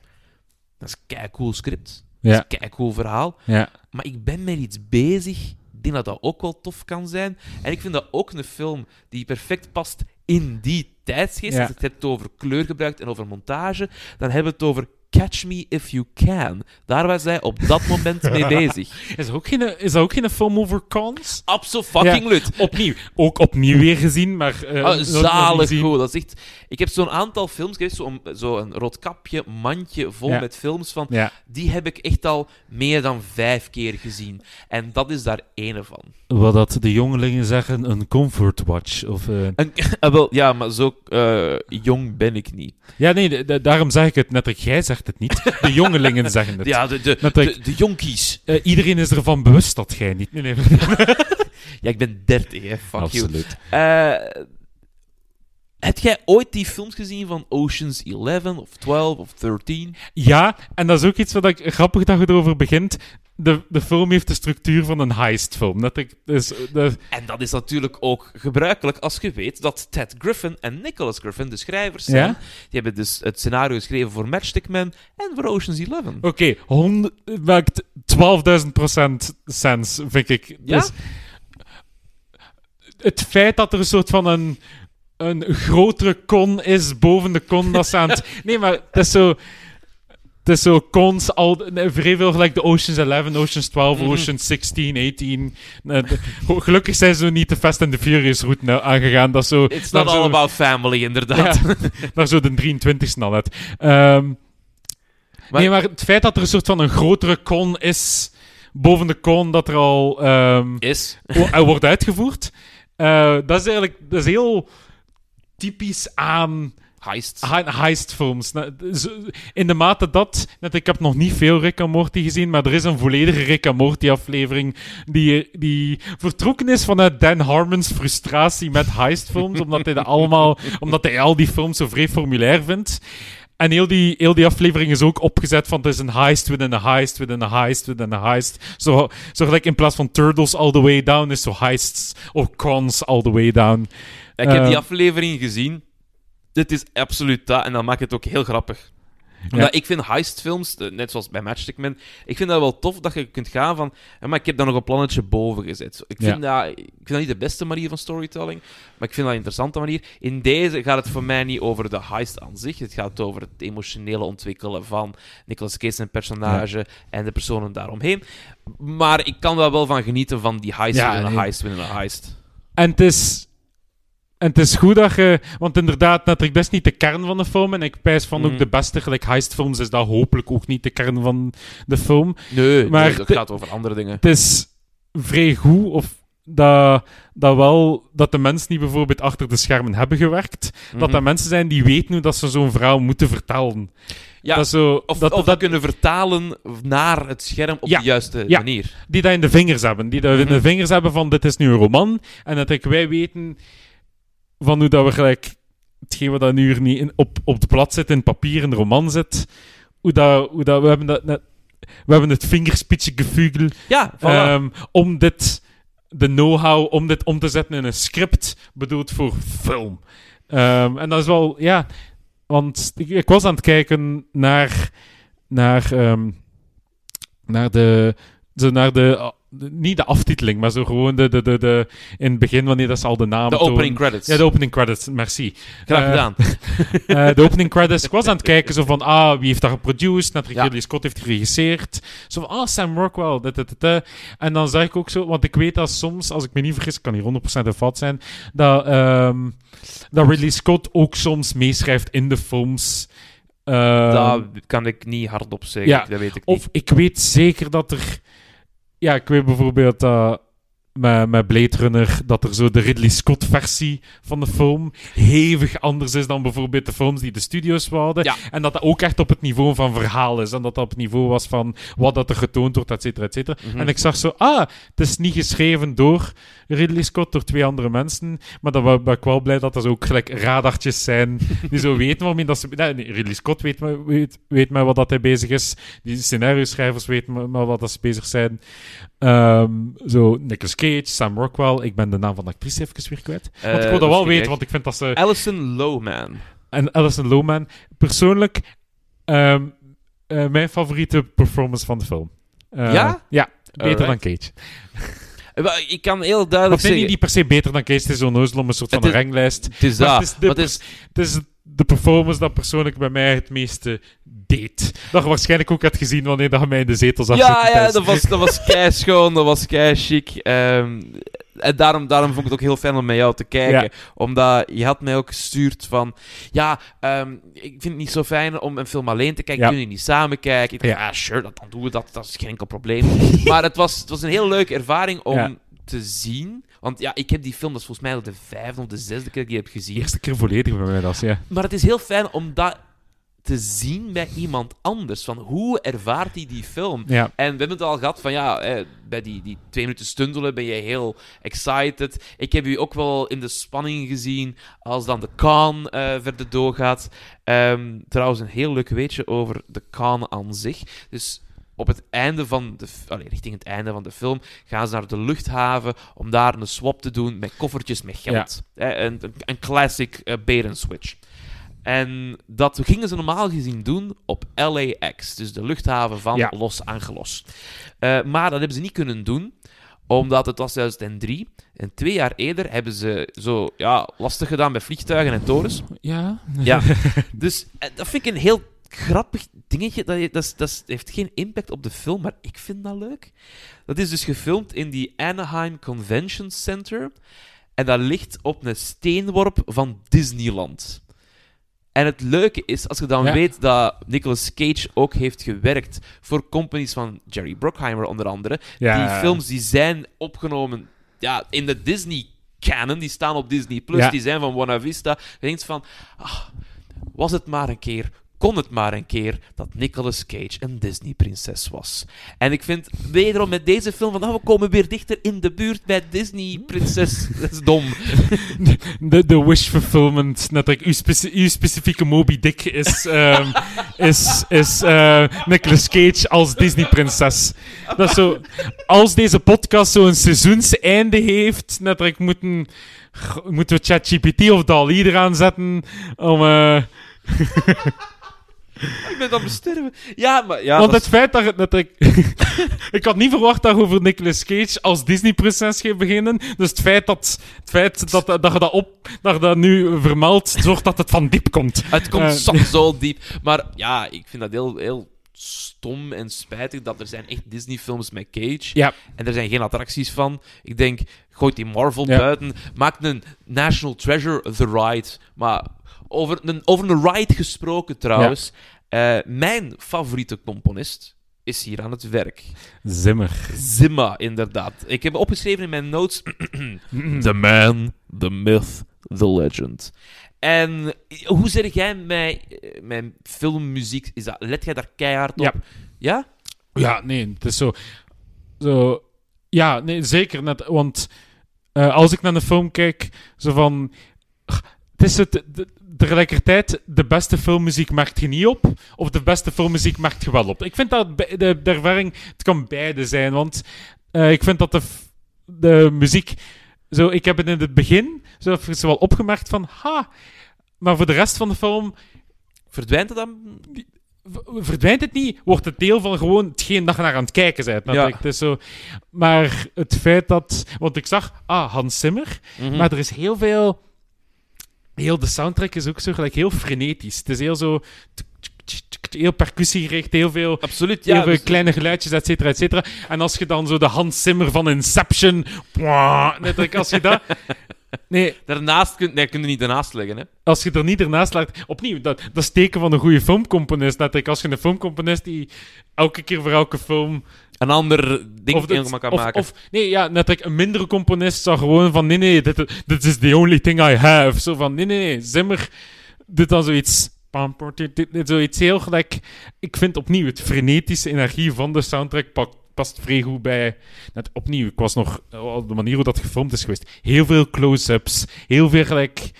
dat is een cool script, Ja. dat is een cool verhaal, Ja. maar ik ben met iets bezig. Ik denk dat dat ook wel tof kan zijn. En ik vind dat ook een film die perfect past in die tijdsgeest. Ja. Als je het hebt over kleurgebruik en over montage, dan hebben we het over Catch Me If You Can. Daar was hij op dat moment mee bezig. Is, er ook geen, is dat ook geen film over cons? Absoluut. Opnieuw. Ook opnieuw weer gezien, maar... Ah, niet zalig goed. Dat is echt... Ik heb zo'n aantal films geweest, zo'n zo een roodkapje, mandje vol Ja. met films van... Ja. Die heb ik echt al meer dan vijf keer gezien. En dat is daar ene van. Wat dat de jongelingen zeggen, een comfort watch. Of, eh, En, ah, wel, ja, maar zo eh, jong ben ik niet. Ja, nee, daarom zeg ik het net. Jij zegt het niet. De jongelingen zeggen het. Ja, de, de, de, de jonkies. Eh, iedereen is ervan bewust dat jij niet. Nee, nee. Ja, ik ben 30, hè. Fuck Absoluut. you. Eh, heb jij ooit die films gezien van Oceans 11 of 12 of 13? Ja, en dat is ook iets wat ik grappig dat je erover begint. De, de film heeft de structuur van een heistfilm. Dat ik, dus, de, En dat is natuurlijk ook gebruikelijk als je weet dat Ted Griffin en Nicholas Griffin, de schrijvers, zijn. Ja? Die hebben dus het scenario geschreven voor Matchstick Man en voor Oceans 11. Oké, hond- maakt 12.000% sens, vind ik. Ja? Dus, het feit dat er een soort van een, een grotere con is boven de con dat ze aan het... Nee, maar het is zo... Het is zo cons, al, nee, vrij veel gelijk de Oceans 11, Oceans 12, Mhm. Oceans 16, 18. Eh, de- gelukkig zijn ze niet de Fast and the Furious route nou aangegaan. Dat zo, It's not zo- all about family, inderdaad. Ja, naar zo de 23 snelheid. Ehm Maar- nee, maar het feit dat er een soort van een grotere con is, boven de con dat er al ehm, Is. er wordt uitgevoerd, eh, dat is eigenlijk dat is heel typisch aan Heist. he- heistfilms. In de mate dat, net, ik heb nog niet veel Rick en Morty gezien, maar er is een volledige Rick en Morty aflevering die, die vertrokken is vanuit Dan Harmon's frustratie met heistfilms, omdat hij, de allemaal, omdat hij al die films zo vrij formulair vindt. En heel die, heel die aflevering is ook opgezet van het is een heist within a heist within a heist within a heist. Zo, zo gelijk in plaats van turtles all the way down is zo heists of cons all the way down. Ik heb die Ehm. aflevering gezien. Dit is absoluut dat. En dat maakt het ook heel grappig. Omdat ik vind heistfilms, eh, net zoals bij Matchstick Man, ik vind dat wel tof dat je kunt gaan van... Maar ik heb daar nog een plannetje boven gezet. Ik vind, dat, ik vind dat niet de beste manier van storytelling, maar ik vind dat een interessante manier. In deze gaat het voor mij niet over de heist aan zich. Het gaat over het emotionele ontwikkelen van Nicolas Cage zijn personage en de personen daaromheen. Maar ik kan daar wel van genieten van die heist Ja, binnen een heist binnen een heist. En het is... En het is goed dat je... Want inderdaad, natuurlijk, dat is niet de kern van de film. En ik pijs van Mhm. ook de beste, gelijk heistfilms, is dat hopelijk ook niet de kern van de film. Nee, Maar nee, dat gaat over andere dingen. Het is vrij goed, of dat, dat wel... Dat de mensen die bijvoorbeeld achter de schermen hebben gewerkt, dat Mhm. dat mensen zijn die weten hoe dat ze zo'n verhaal moeten vertellen. Ja, dat zo, Of, dat, of dat, kunnen vertalen naar het scherm op Ja, de juiste ja. manier. die dat in de vingers hebben. Die dat in de Mhm. vingers hebben van dit is nu een roman. En dat ik, wij weten van hoe dat we gelijk hetgeen wat dat nu hier niet in, op, op het blad zit, in papier, in de roman zit. Hoe dat, hoe dat we hebben dat net, we hebben het vingerspitsengevoel Ja, voilà. ehm, om dit, de know-how, om dit om te zetten in een script, bedoeld voor film. Ehm, en dat is wel, ja, want ik, ik was aan het kijken naar, naar, ehm, naar de, zo naar de, de- niet de aftiteling, maar zo gewoon de, de, de, de in het begin, wanneer dat ze al de naam de tonen. opening credits. Ja, de opening credits, merci. Graag Eh, gedaan. eh, de opening credits. Ik was aan het kijken zo van, ah, wie heeft dat geproduced? Net Ja. Ridley Scott heeft geregisseerd. Zo van, ah, Sam Rockwell. Dit, dit. En dan zag ik ook zo, want ik weet dat soms, als ik me niet vergis, ik kan hier 100% een fout zijn, dat, ehm, dat Ridley Scott ook soms meeschrijft in de films. Ehm, dat kan ik niet hardop zeggen. ja, Dat weet ik niet. of ik weet zeker dat er. Ja, ik weet bijvoorbeeld dat. met, met Blade Runner dat er zo de Ridley Scott versie van de film hevig anders is dan bijvoorbeeld de films die de studios. Ja. En dat dat ook echt op het niveau van verhaal is. En dat dat op het niveau was van wat dat er getoond wordt, et cetera, et cetera. Mhm. En ik zag zo, ah, het is niet geschreven door Ridley Scott, door twee andere mensen. Maar dan ben ik wel blij dat er zo ook gelijk radartjes zijn die zo weten waarmee dat ze... Nee, nee, Ridley Scott weet, maar- weet, weet met wat dat hij bezig is. Die scenario-schrijvers weten met wat dat ze bezig zijn. Ehm, zo, Nicolas Cage, Sam Rockwell. Ik ben de naam van de actrice even weer kwijt. Want ik Eh, wil dat wel weten, want ik vind dat ze... Alison Lowman. En Alison Lowman, persoonlijk, ehm, eh, mijn favoriete performance van de film. Eh, Ja? Ja, beter Alright. dan Cage. Ik kan heel duidelijk zeggen... niet per se beter dan Cage, het is om een soort van ranglijst. Het is dat. het is het is- Het is de performance dat persoonlijk bij mij het meeste deed. Dat je waarschijnlijk ook had gezien wanneer dat je mij in de zetel zag Ja, ja, dat was, dat was kei schoon, dat was kei chic. Ehm, en daarom, daarom vond ik het ook heel fijn om met jou te kijken. Ja. Omdat je had mij ook gestuurd van... Ja, ehm, ik vind het niet zo fijn om een film alleen te kijken. Ja. Kunnen we niet samen kijken? Ik dacht, Ja. ja, sure, dat, dan doen we dat. Dat is geen enkel probleem. maar het was, het was een heel leuke ervaring om Ja. te zien. Want ja, ik heb die film, dat is volgens mij de vijfde of de zesde keer dat ik die heb gezien. De eerste keer volledig bij mij, dat ja. Maar het is heel fijn om dat te zien bij iemand anders. Van hoe ervaart hij die film? Ja, En we hebben het al gehad van ja, eh, bij die, die twee minuten stundelen ben je heel excited. Ik heb u ook wel in de spanning gezien als dan de Khan eh, verder doorgaat. Ehm, trouwens, een heel leuk weetje over de Khan aan zich. Dus op het einde van de... Allee, richting het einde van de film gaan ze naar de luchthaven om daar een swap te doen met koffertjes met geld. Eh, een, een, classic bait and switch. En dat gingen ze normaal gezien doen op LAX, dus de luchthaven van Ja. Los Angeles. Eh, maar dat hebben ze niet kunnen doen, omdat het was 2003. En twee jaar eerder hebben ze zo ja, lastig gedaan met vliegtuigen en torens. ja. Ja. dus eh, dat vind ik een heel grappig dingetje. Dat, dat, dat heeft geen impact op de film, maar ik vind dat leuk. Dat is dus gefilmd in die Anaheim Convention Center. En dat ligt op een steenworp van Disneyland. En het leuke is, als je dan Ja. weet dat Nicolas Cage ook heeft gewerkt voor companies van Jerry Bruckheimer onder andere. Ja. Die films die zijn opgenomen ja, in de Disney canon, die staan op Disney Plus, Ja. die zijn van Buena Vista. Je denkt van, ah, was het maar een keer, kon het maar een keer dat Nicolas Cage een Disney-prinses was. En ik vind wederom met deze film van, nou, we komen weer dichter in de buurt bij Disney-prinses. Dat is dom. De, de wish fulfillment, net like uw, speci- uw specifieke Moby Dick is, ehm, is, is eh, Nicolas Cage als Disney-prinses. Dat is zo, als deze podcast zo'n seizoenseinde heeft, net like moeten, moeten we ChatGPT of DALI eraan zetten om... eh, ik ben aan het sterven. Ja, maar ja, want dat het feit dat het net like, Ik had niet verwacht dat over Nicolas Cage als Disney-prinses gaat beginnen. Dus het feit, dat, het feit dat, dat je dat op... Dat je dat nu vermeldt, zorgt dat het van diep komt. Het komt Eh, zo, zo diep. Maar ja, ik vind dat heel, heel stom en spijtig dat er zijn echt Disney-films met Cage. Ja. En er zijn geen attracties van. Ik denk, gooit die Marvel Ja. buiten. Maak een National Treasure The Ride. Maar over een, over een ride gesproken trouwens. eh, mijn favoriete componist is hier aan het werk. Zimmer. Zimma, inderdaad. Ik heb opgeschreven in mijn notes... The man, the myth, the legend. En hoe zeg jij mijn, mijn filmmuziek? Is dat, let jij daar keihard op? Ja. Ja? Ja, nee, het is zo... zo ja, nee, zeker net. Want eh, als ik naar een film kijk, zo van... Het is het... de- tegelijkertijd, de beste filmmuziek merkt je niet op, of de beste filmmuziek merkt je wel op. Ik vind dat de, de ervaring, het kan beide zijn, want eh, ik vind dat de, de muziek, zo, ik heb het in het begin zo even zo wel opgemerkt van, ha, maar voor de rest van de film Verdwijnt het dan? verdwijnt het niet, wordt het deel van gewoon hetgeen dat je naar aan het kijken bent. Ja. Het is zo, maar het feit dat... Want ik zag, ah, Hans Zimmer, Mhm. maar er is heel veel... Heel de soundtrack is ook zo gelijk heel frenetisch. Het is heel zo... Heel percussiegericht, heel veel... Absoluut, Heel veel dus- kleine geluidjes, et cetera, et cetera. En als je dan zo de Hans Zimmer van Inception... net als je dat... Nee, Daarnaast kun, nee, kun je niet ernaast leggen, hè. als je er niet ernaast laat... Opnieuw, dat, dat is teken van een goede filmcomponist. Dat als je een filmcomponist die elke keer voor elke film... Een ander ding Of, dit- helemaal kan of, maken. of nee, ja, net like een mindere componist zou gewoon van... Nee, nee, dit, dit is the only thing I have. Zo van, nee, nee, nee. Zimmer doet dan zoiets... dit- dit- dit- Zoiets heel gelijk... Ik vind opnieuw het frenetische energie van de soundtrack pakt past vrij goed bij... Net opnieuw, ik was nog... oh, De manier hoe dat gefilmd is geweest. Heel veel close-ups. Heel veel gelijk...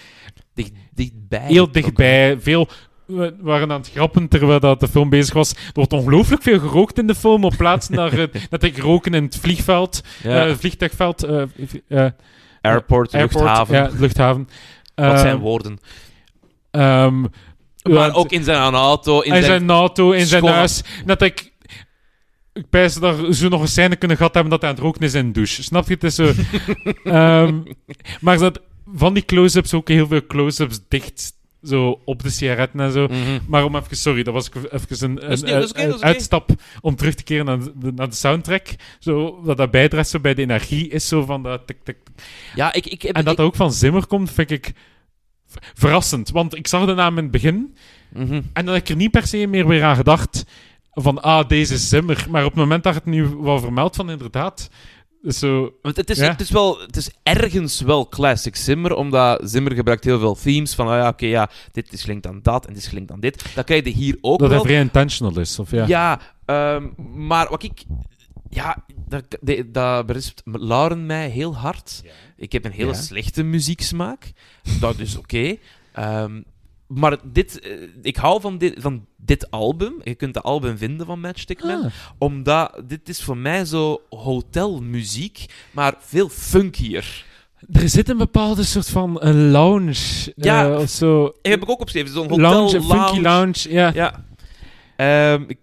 Dicht, dichtbij. heel dichtbij. Veel we waren aan het grappen terwijl dat de film bezig was. Er wordt ongelooflijk veel gerookt in de film op plaatsen naar eh, dat ik roken in het vliegveld, Ja. eh, vliegtuigveld, eh, eh, airport, airport, luchthaven. ja, luchthaven. Wat Eh, zijn woorden. ehm, Maar ook in zijn auto, in in zijn... zijn auto, in zijn huis. Dat ik. Ik pijs dat zo nog een scène kunnen gehad hebben dat hij aan het roken is in de douche. Snap je? Het is zo. Ehm, maar dat, van die close-ups ook heel veel close-ups dicht. Zo op de sigaretten en zo. Mhm. Maar om even, sorry, dat was even een, een, een uitstap om terug te keren naar de, naar de soundtrack. Zo, dat dat bijdraagt zo bij de energie is zo van dat tik, tik, tik. Ja, ik, ik heb... En dat ik- dat ook van Zimmer komt, vind ik verrassend. Want ik zag de naam in het begin Mhm. en dan heb ik er niet per se meer weer aan gedacht van, ah, deze Zimmer. Maar op het moment dat het nu wel vermeld van inderdaad, zo... Want het is, Ja. het, is wel, het is ergens wel classic Zimmer, omdat Zimmer gebruikt heel veel themes van, ah ja, oké, ja, dit is gelinkt aan dat en dit is gelinkt aan dit. Dat krijg je hier ook Dat hij wel. vrij intentional is, of ja? Ja, ehm, maar wat ik... Ja, dat, dat berispt Lauren mij heel hard. Ik heb een hele Ja. slechte muzieksmaak. Dat is oké. Ehm, maar dit, eh, ik hou van dit, van dit album. Je kunt de album vinden van Matchstick Man. Ah. Omdat dit is voor mij zo hotelmuziek, maar veel funkier. Er zit een bepaalde soort van een lounge Ja. eh, of zo. Die heb ik ook opgeschreven. Zo'n hotel Lounge, een funky lounge, ja. Ja. Ehm, ik-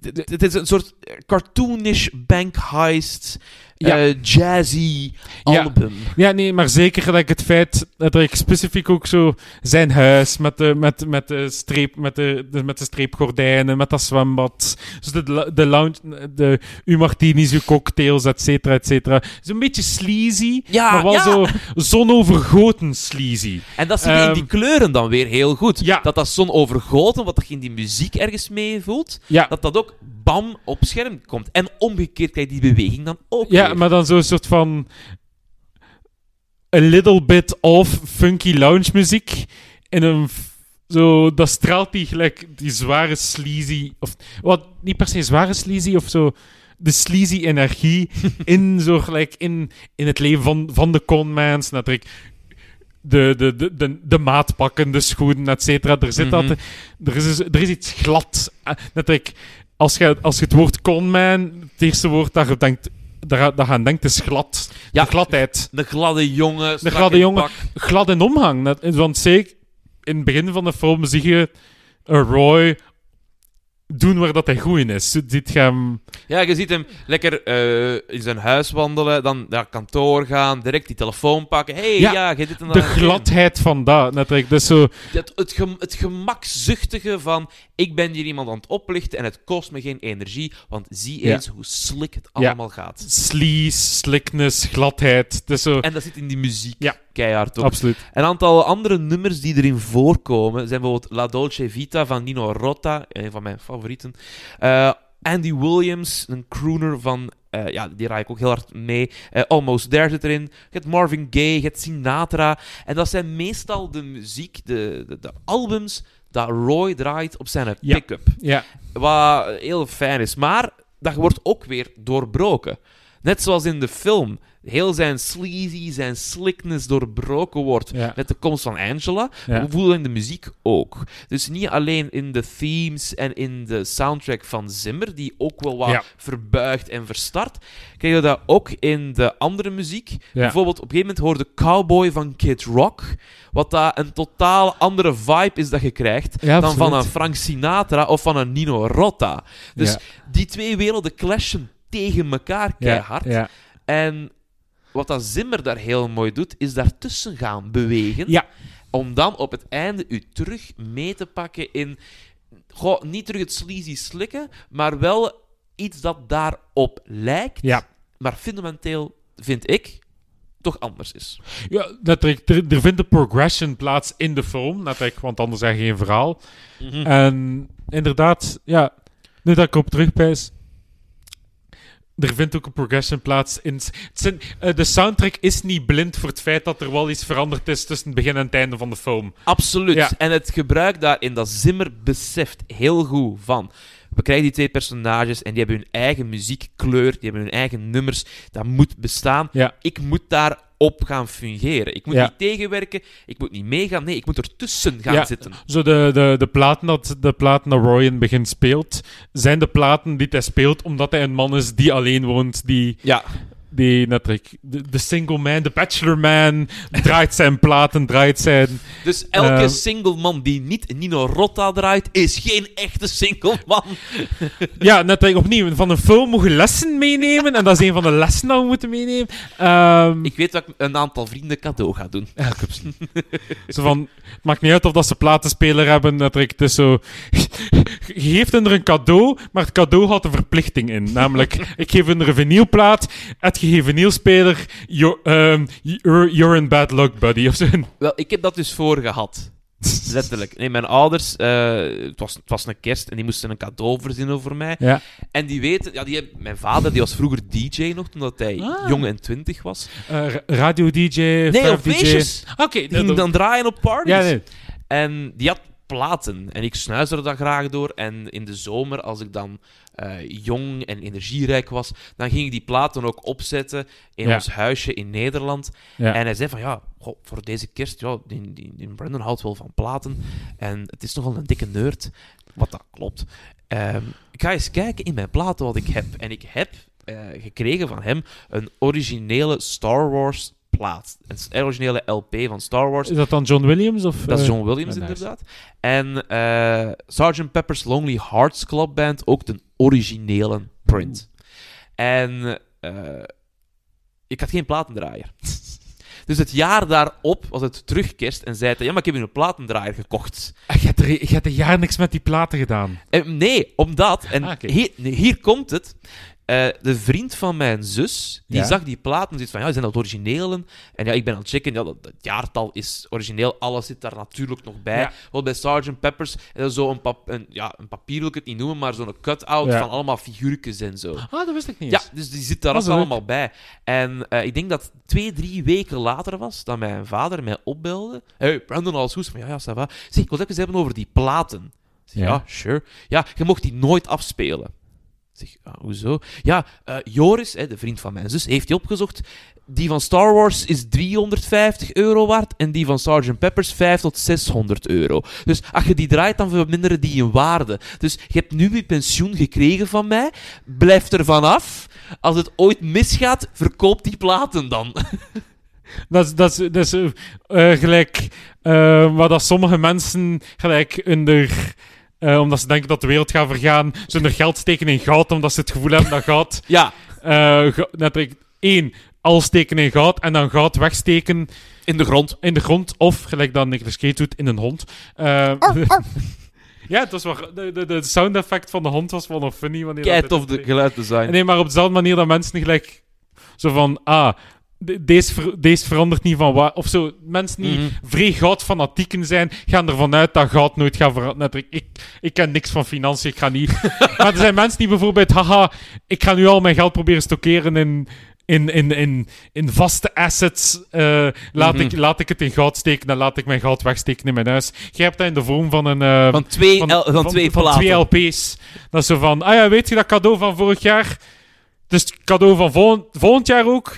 het- het is een soort cartoonish bank heist, Ja. eh, jazzy Ja. album. Ja, nee, maar zeker gelijk het feit dat ik specifiek ook zo zijn huis met de, met, met de, streep, met de, de- met de streepgordijnen, met dat zwembad, dus de, de lounge, de uw martinis, uw cocktails, et cetera, et cetera. Zo'n beetje sleazy, Ja, maar wel zo zonovergoten sleazy. En dat zie je in die Ehm, kleuren dan weer heel goed. Dat dat zo'n overgoten, wat je in die muziek ergens mee voelt, dat dat ook bam op scherm komt. En omgekeerd krijg je die beweging dan ook ja weer. maar dan zo'n soort van a little bit of funky lounge muziek in een zo dat straalt die gelijk die zware sleazy of wat niet per se zware sleazy of zo de sleazy energie in zo gelijk in, in het leven van, van de conmans natuurlijk de, de, de, de, de maatpakken, de schoenen, et cetera. Er zit Mhm. altijd... Er is, er is iets glad. Eh, Natuurlijk, als je, als je het woord conman, het eerste woord dat je denkt, daar, je aan denkt, is glad. Ja. De gladheid. De gladde jongen, strak gladde jongen. pak. Glad in omgang. Want zeker in het begin van de film zie je Roy doen waar dat hij goed in is. Je ziet hem... Ja, je ziet hem lekker eh, in zijn huis wandelen, dan naar kantoor gaan, direct die telefoon pakken. hey, ja, Ja, je dit en. De gladheid van dat. Natuurlijk. Dus zo... Het, het, gem- het gemakzuchtige van, ik ben hier iemand aan het oplichten en het kost me geen energie, want zie Ja. eens hoe slik het Ja. allemaal gaat. Sleaze, slickness, gladheid. Is zo... En dat zit in die muziek Ja. Keihard op. Absoluut. Een aantal andere nummers die erin voorkomen zijn bijvoorbeeld La Dolce Vita van Nino Rota, een van mijn favorieten. Eh, Andy Williams, een crooner van, eh, ja, die raai ik ook heel hard mee. Eh, Almost There zit erin. Je hebt Marvin Gaye, je hebt Sinatra. En dat zijn meestal de muziek, de, de, de albums, dat Roy draait op zijn Ja. pick-up. Ja. Wat heel fijn is. Maar dat wordt ook weer doorbroken. Net zoals in de film. Heel zijn sleazy, zijn slickness doorbroken wordt Ja. met de komst van Angela. Ja. We voelen in de muziek ook. Dus niet alleen in de themes en in de soundtrack van Zimmer, die ook wel wat Ja. verbuigt en verstart. Krijg je dat ook in de andere muziek. Bijvoorbeeld, op een gegeven moment hoorde Cowboy van Kid Rock. Wat dat een totaal andere vibe is dat je krijgt dan van een Frank Sinatra of van een Nino Rota. Dus die twee werelden clashen tegen elkaar keihard. En wat dat Zimmer daar heel mooi doet, is daartussen gaan bewegen. Ja. Om dan op het einde u terug mee te pakken in... Goh, niet terug het sleazy slikken, maar wel iets dat daarop lijkt. Ja. Maar fundamenteel, vind ik, toch anders is. Ja, natuurlijk, er, er vindt een progression plaats in de film, natuurlijk, want anders is er geen verhaal. En inderdaad, ja, nu dat ik op terugpijs. Er vindt ook een progression plaats in. zijn- eh, de soundtrack is niet blind voor het feit dat er wel iets veranderd is tussen het begin en het einde van de film. Absoluut. Ja. En het gebruik daarin, dat Zimmer beseft heel goed van. We krijgen die twee personages en die hebben hun eigen muziekkleur, die hebben hun eigen nummers. Dat moet bestaan. Ja. Ik moet daarop gaan fungeren. Ik moet Ja. niet tegenwerken, ik moet niet meegaan. Nee, ik moet ertussen gaan Ja. zitten. Zo de, de, de, platen dat, de platen dat Roy in het begin speelt, zijn de platen die hij speelt omdat hij een man is die alleen woont, die, Ja, die natuurlijk, de, de single man, de bachelor man, draait zijn platen, draait zijn... dus elke Ehm. single man die niet Nino Rota draait, is geen echte single man. Ja, net opnieuw, van een film mogen lessen meenemen en dat is een van de lessen dat we moeten meenemen. Ehm, Ik weet wat ik een aantal vrienden cadeau ga doen. Ja, ik heb ze. zo van, het maakt niet uit of dat ze platenspeler hebben. Natuurlijk, is zo... Je geeft hun er een cadeau, maar het cadeau had een verplichting in. Namelijk, ik geef hun er een vinylplaat. Het vinylspeler, you're, you're, in bad luck, buddy. Of zo. Wel, ik heb dat dus voor gehad. Letterlijk. Nee, mijn ouders, eh, het, was, het was een kerst en die moesten een cadeau verzinnen voor mij. Ja. En die weten, ja, die hebben, mijn vader die was vroeger DJ nog, toen dat hij Ah. jong en twintig was. Eh, ra- radio-dj, Nee, op DJ. feestjes. Oké, Die ging dan draaien op parties. Ja, nee. En die had platen. En ik snuisterde dat graag door. En in de zomer, als ik dan eh, jong en energierijk was, dan ging ik die platen ook opzetten in Ja. ons huisje in Nederland. Ja. En hij zei van, ja, goh, voor deze kerst, ja, die, die, die Brandon houdt wel van platen. En het is nogal een dikke nerd. Wat dat klopt. Ehm, ik ga eens kijken in mijn platen wat ik heb. En ik heb eh, gekregen van hem een originele Star Wars plaat. Een originele LP van Star Wars. Is dat dan John Williams? Of, Dat is eh, John Williams, inderdaad. En eh Sgt. Pepper's Lonely Hearts Club Band, ook de originele print. En eh, ik had geen platendraaier. dus het jaar daarop was het terugkerst en zei hij, ja, maar ik heb hier een platendraaier gekocht. Ah, Je hebt, er, je hebt een jaar niks met die platen gedaan. En nee, omdat, en Ah, oké. hier, nee, hier komt het. Eh, de vriend van mijn zus, die Ja. zag die platen en van, ja, zijn dat originelen? En ja, ik ben aan het checken, ja, dat, het jaartal is origineel, alles zit daar natuurlijk nog bij. Ja. Wel bij Sgt. Peppers, en dan zo een, pap een, ja, een papier wil ik het niet noemen, maar zo'n cut-out Ja. van allemaal figuurtjes en zo. Ah, dat wist ik niet Ja, eens. dus die zit daar Dat is allemaal bij. En eh, ik denk dat twee, drie weken later was dat mijn vader mij opbelde. Hey, Brandon, alles goed? Van, ja, ja, ça va. Zeg, ik wil het even hebben over die platen. Zeg, ja. sure. Ja, je mocht die nooit afspelen. Zeg, ah, hoezo? Ja, eh, Joris, hè, de vriend van mijn zus, heeft die opgezocht. Die van Star Wars is 350 euro waard en die van Sgt. Peppers 5 tot 600 euro. Dus als je die draait, dan verminderen die in waarde. Dus je hebt nu je pensioen gekregen van mij. Blijf er vanaf. Als het ooit misgaat, verkoop die platen dan. Dat is, dat is, dat eh, gelijk eh, wat dat sommige mensen gelijk onder, eh, omdat ze denken dat de wereld gaat vergaan, ze hun geld steken in goud, omdat ze het gevoel hebben dat goud... Ja, eh net één, al steken in goud en dan goud wegsteken in de grond. in de grond, of gelijk dat Nicolas Cage doet, in een hond. Eh, ja, het was wel, de, de, de sound effect van de hond was wel nog funny. wanneer dat of de geluiddesign. Nee, maar op dezelfde manier dat mensen gelijk zo van, ah, de- deze, ver- deze verandert niet van waar. Of zo, mensen die Mhm. vrij goudfanatieken zijn, gaan ervan uit dat goud nooit gaat veranderen. Ik, ik, ken niks van financiën, ik ga niet. maar er zijn mensen die bijvoorbeeld, haha, ik ga nu al mijn geld proberen stockeren in. In, in, in, in vaste assets. eh, laat, Mhm. ik, laat ik het in goud steken en laat ik mijn goud wegsteken in mijn huis. Jij hebt dat in de vorm van een. eh, Van twee, van, van, twee van twee LP's. Dat is zo van, ah ja, weet je dat cadeau van vorig jaar? Dus het cadeau van volgend, volgend jaar ook.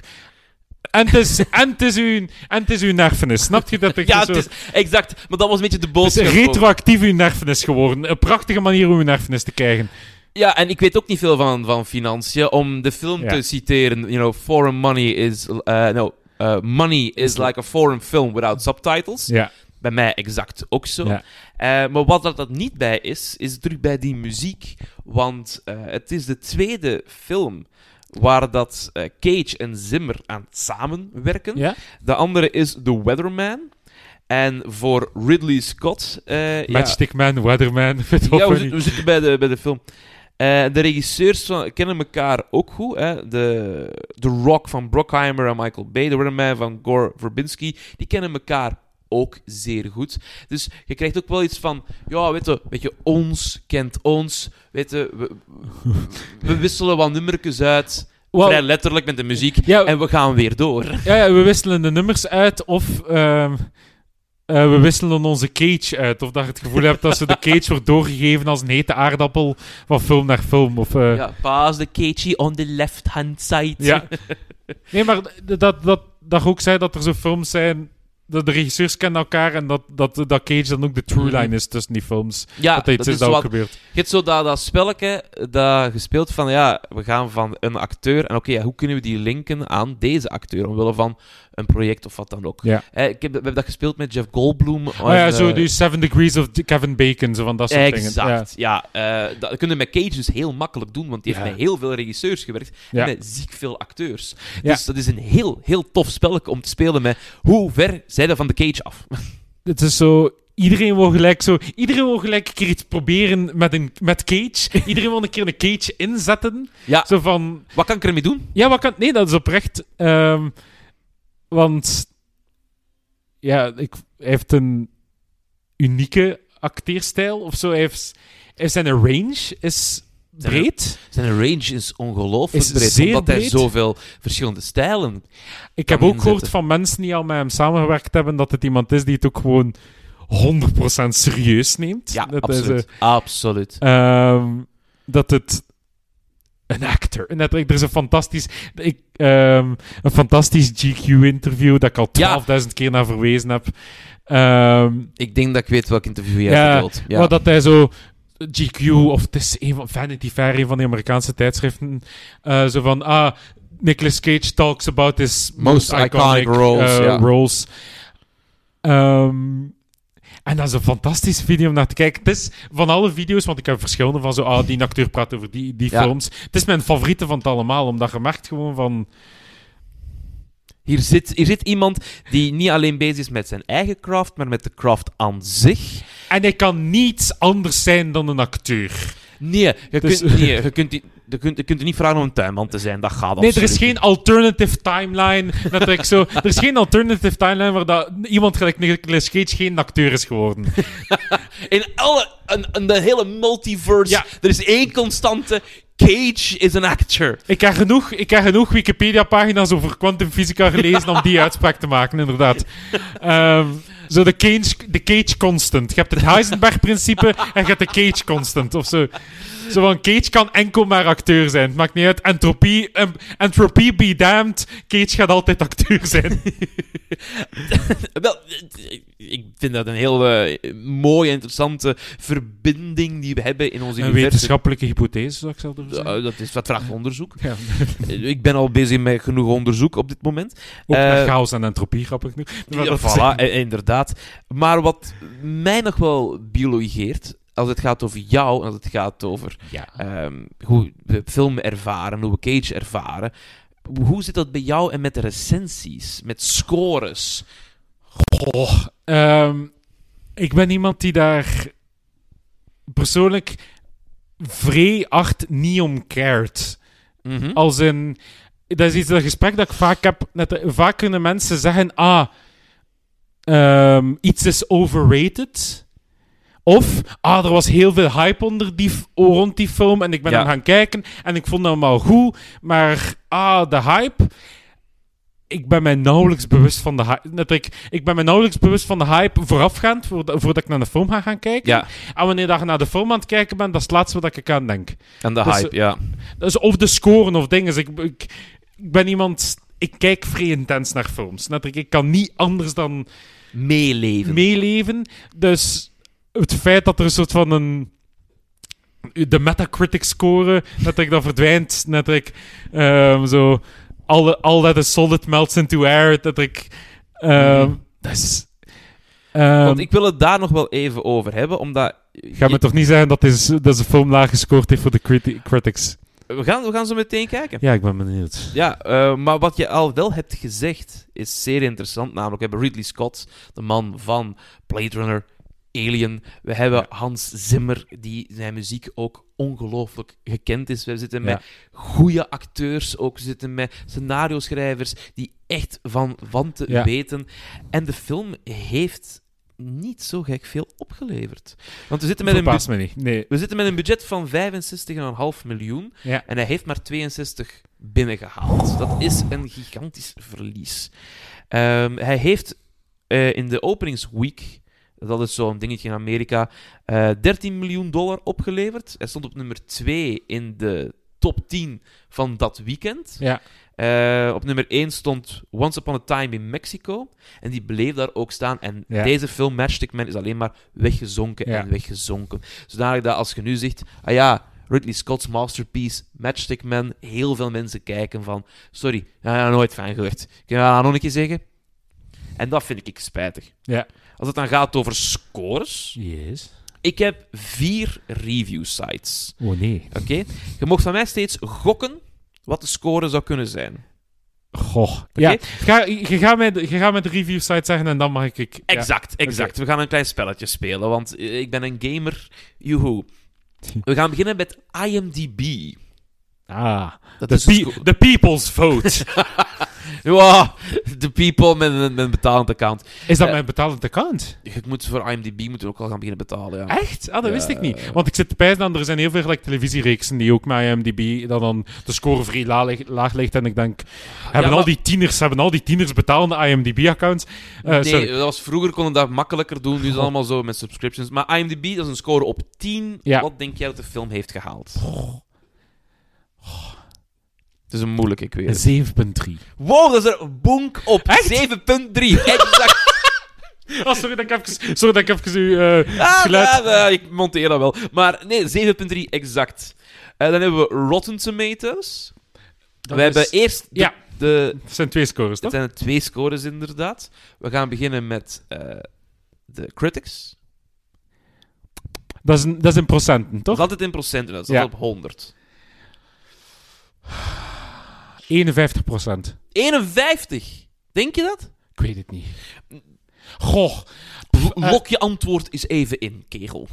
En het is, en het is, uw, en het is uw nerfenis. Snap je dat? Ik Ja, zo, het is, exact. Maar dat was een beetje de het is boodschap. retroactief uw nerfenis geworden. Een prachtige manier om uw nerfenis te krijgen. Ja, en ik weet ook niet veel van, van financiën. Om de film Ja. te citeren, you know, foreign money is... uh, no, uh, money is like a foreign film without subtitles. Ja. Bij mij exact ook zo. Ja. Eh, maar wat dat, dat niet bij is, is terug bij die muziek. Want eh, het is de tweede film waar dat eh, Cage en Zimmer aan het samenwerken. ja? De andere is The Weatherman. En voor Ridley Scott... eh, ja, Matchstick Man, Weatherman. Ja, we, zitten- we zitten bij de, bij de film. Eh, de regisseurs van, kennen elkaar ook goed. Hè? De, The Rock van Brockheimer en Michael Bay, de Weatherman van Gore Verbinski, die kennen elkaar ook zeer goed. Dus je krijgt ook wel iets van, ja, weet je, weet je ons kent ons, weet je, we, we wisselen wat nummertjes uit, vrij letterlijk met de muziek, Ja, en we gaan weer door. ja, ja, we wisselen de nummers uit of ehm, eh, we wisselen onze cage uit. Of dat je het gevoel hebt dat ze de cage wordt doorgegeven als een hete aardappel van film naar film. Of, eh, Ja, pass the cagey on the left-hand side. Ja. Nee, maar dat, dat, dat je ook zei dat er zo films zijn. Dat de regisseurs kennen elkaar en dat, dat, dat Cage dan ook de true Mhm. line is tussen die films. Ja, dat iets is dat ook gebeurt. Je hebt zo dat, dat spelletje dat gespeeld van, ja, we gaan van een acteur en oké, ja, hoe kunnen we die linken aan deze acteur, omwille van een project of wat dan ook. Ja. Eh, ik heb, we hebben dat gespeeld met Jeff Goldblum. Oh ja, en, zo die Seven Degrees of Kevin Bacon, zo van dat soort dingen. Exact, ja. eh, dat kun je met Cage dus heel makkelijk doen, want die heeft met heel veel regisseurs gewerkt en met ziek veel acteurs. Dus dat is een heel, heel tof spelletje om te spelen met hoe ver zij van de Cage af. Het is zo... Iedereen wil gelijk zo... Iedereen wil gelijk een keer iets proberen met, een, met Cage. Iedereen wil een keer een Cage inzetten. Ja. Zo van... Wat kan ik ermee doen? Ja, wat kan... Nee, dat is oprecht. ehm, want... Ja, ik, hij heeft een unieke acteerstijl of zo. Hij heeft... hij- Zijn range is breed. Zijn range is ongelooflijk Is breed, omdat hij zoveel verschillende stijlen Ik heb ook gehoord van mensen die al met hem samengewerkt hebben dat het iemand is die het ook gewoon 100% serieus neemt. Ja, dat is, absoluut. absoluut. Ehm, dat het een actor. Net, er is een fantastisch, ik, ehm, een fantastisch GQ-interview dat ik al 12.000 keer naar verwezen heb. Ehm, Ik denk dat ik weet welk interview jij ja, bedoelt. Ja. Waar dat hij zo GQ of het is een van Vanity Fair, een van die Amerikaanse tijdschriften, eh, zo van ah. Nicolas Cage talks about his most, Most iconic, iconic roles, eh, roles. Ehm, en dat is een fantastische video om naar te kijken. Het is van alle video's, want ik heb verschillende van zo, ah, die acteur praat over die, die Ja. films. Het is mijn favoriete van het allemaal, omdat je merkt gewoon van... Hier, zit, hier zit iemand die niet alleen bezig is met zijn eigen craft, maar met de craft aan zich. En hij kan niets anders zijn dan een acteur. Nee, je, Dus- kunt, nee, je, kunt, die- je, kunt, je kunt er niet vragen om een tuinman te zijn. Dat gaat Nee, er is geen alternative timeline. Dat ik zo, er is geen alternative timeline waar dat iemand gelijk Nicolas Cage geen acteur is geworden. In, alle, in, in de hele multiverse, Ja. er is één constante. Cage is een actor. Ik heb genoeg, ik heb genoeg Wikipedia-pagina's over kwantumfysica gelezen om die uitspraak te maken, inderdaad. Ehm, zo de Cage, de Cage constant. Je hebt het Heisenberg-principe en je hebt de Cage constant. Of zo. Zo van, Cage kan enkel maar acteur zijn. Het maakt niet uit. Entropie, entropie be damned. Cage gaat altijd acteur zijn. Wel, ik vind dat een heel eh, mooie, interessante verbinding die we hebben in ons Een universum. wetenschappelijke hypothese, zou ik zelf durven zeggen. Eh, dat, is, dat vraagt onderzoek. Ja. ik ben al bezig met genoeg onderzoek op dit moment. Ook Eh, naar chaos en entropie, grappig genoeg. Ja, voilà, eh, inderdaad. Maar wat mij nog wel biologeert, als het gaat over jou, als het gaat over Ja. ehm, hoe we film ervaren, hoe we Cage ervaren, hoe zit dat bij jou en met de recensies, met scores? Goh, ehm, ik ben iemand die daar persoonlijk vrij hard niet om cared. Mhm. Als in, dat is iets dat gesprek dat ik vaak heb. Net, vaak kunnen mensen zeggen: ah, ehm, iets is overrated. Of, ah, er was heel veel hype onder die, rond die film en ik ben Ja. hem gaan kijken en ik vond hem wel goed, maar ah, de hype. Ik ben mij nauwelijks bewust van de hype. Net, ik, ik ben mij nauwelijks bewust van de hype voorafgaand, voordat, voordat ik naar de film ga gaan kijken. Ja, En wanneer je naar de film aan het kijken bent, dat is het laatste wat ik aan denk. en de Dus, hype, ja. Dus of de scoren of dingen. Dus ik, ik, ik ben iemand... Ik kijk vrij intens naar films. Net, ik, ik kan niet anders dan Meeleven. meeleven. Dus het feit dat er een soort van een... De Metacritic score, dat ik dat verdwijnt. Net ik ehm, zo... All, all that is solid melts into air. Dat ik... Dat is... Want ik wil het daar nog wel even over hebben, omdat... Ga me toch niet zeggen dat, dat is een film laag gescoord heeft voor de criti- critics? We, gaan, we gaan zo meteen kijken. Ja, ik ben benieuwd. Ja, eh, maar wat je al wel hebt gezegd is zeer interessant. Namelijk, we hebben Ridley Scott, de man van Blade Runner, Alien. We hebben Hans Zimmer, die zijn muziek ook ongelooflijk gekend is. We zitten met goede acteurs ook. We zitten met scenario-schrijvers die echt van, van te Ja. weten. En de film heeft niet zo gek veel opgeleverd. Want we zitten met een, me niet. Nee. we zitten met een budget van 65,5 miljoen. Ja. En hij heeft maar 62 binnengehaald. Dat is een gigantisch verlies. Ehm, hij heeft eh, in de openingsweek, dat is zo'n dingetje in Amerika, eh 13 miljoen dollar opgeleverd. Hij stond op nummer 2 in de top 10 van dat weekend. Ja. Eh, op nummer 1 stond Once Upon a Time in Mexico. En die bleef daar ook staan. En Ja. deze film, Matchstick Man, is alleen maar weggezonken Ja. en weggezonken. Zodanig dat als je nu zegt, ah ja, Ridley Scott's masterpiece, Matchstick Man, heel veel mensen kijken van, sorry, daar heb ik nooit van gehoord. Kun je dat nog een keer zeggen? En dat vind ik spijtig. Ja. Als het dan gaat over scores, Yes. ik heb vier review sites. Oh nee. Oké? Je mag van mij steeds gokken wat de score zou kunnen zijn. Goh. Ja. Ga, je, gaat mij, de- je gaat mij de review site zeggen en dan mag ik... ik ja. Exact, exact. We gaan een klein spelletje spelen, want eh, ik ben een gamer. Joehoe. We gaan beginnen met IMDb. Ah. Dat The, is pe- the people's vote. Ja, de people met een, met een betalend account. Is dat Eh, mijn betalend account? Je moet voor IMDb moeten we ook al gaan beginnen betalen. Ja. Echt? Ah, dat Ja. wist ik niet. Want ik zit te pijzen aan, er zijn heel veel like, televisiereeksen die ook met IMDb, dat dan de score vrij la- lig- laag ligt. En ik denk, hebben, maar- al die tieners, hebben al die tieners betalende IMDb-accounts? Eh, nee, sorry. dat was vroeger konden dat makkelijker doen. Nu is het allemaal zo met subscriptions. Maar IMDb, dat is een score op 10. Ja. Wat denk jij dat de film heeft gehaald? Het is een moeilijke, ik weet het. Een 7,3. Wow, dat is er een bonk op. 7.3. Exact. Oh, sorry dat ik even, sorry dat ik even u eh, Ah, geluid... ja, ja, ik monteer dat wel. Maar nee, 7.3 exact. Eh, dan hebben we Rotten Tomatoes. Dat we is- hebben eerst de, Ja. de... Dat zijn twee scores, Het toch? zijn twee scores inderdaad. We gaan beginnen met eh, de critics. Dat is, dat is in procenten, Dat toch? is altijd in procenten, dat is Ja. altijd op 100. 51 procent. 51! Denk je dat? Ik weet het niet. Goh. Eh, Lok je antwoord eens even in, kegel.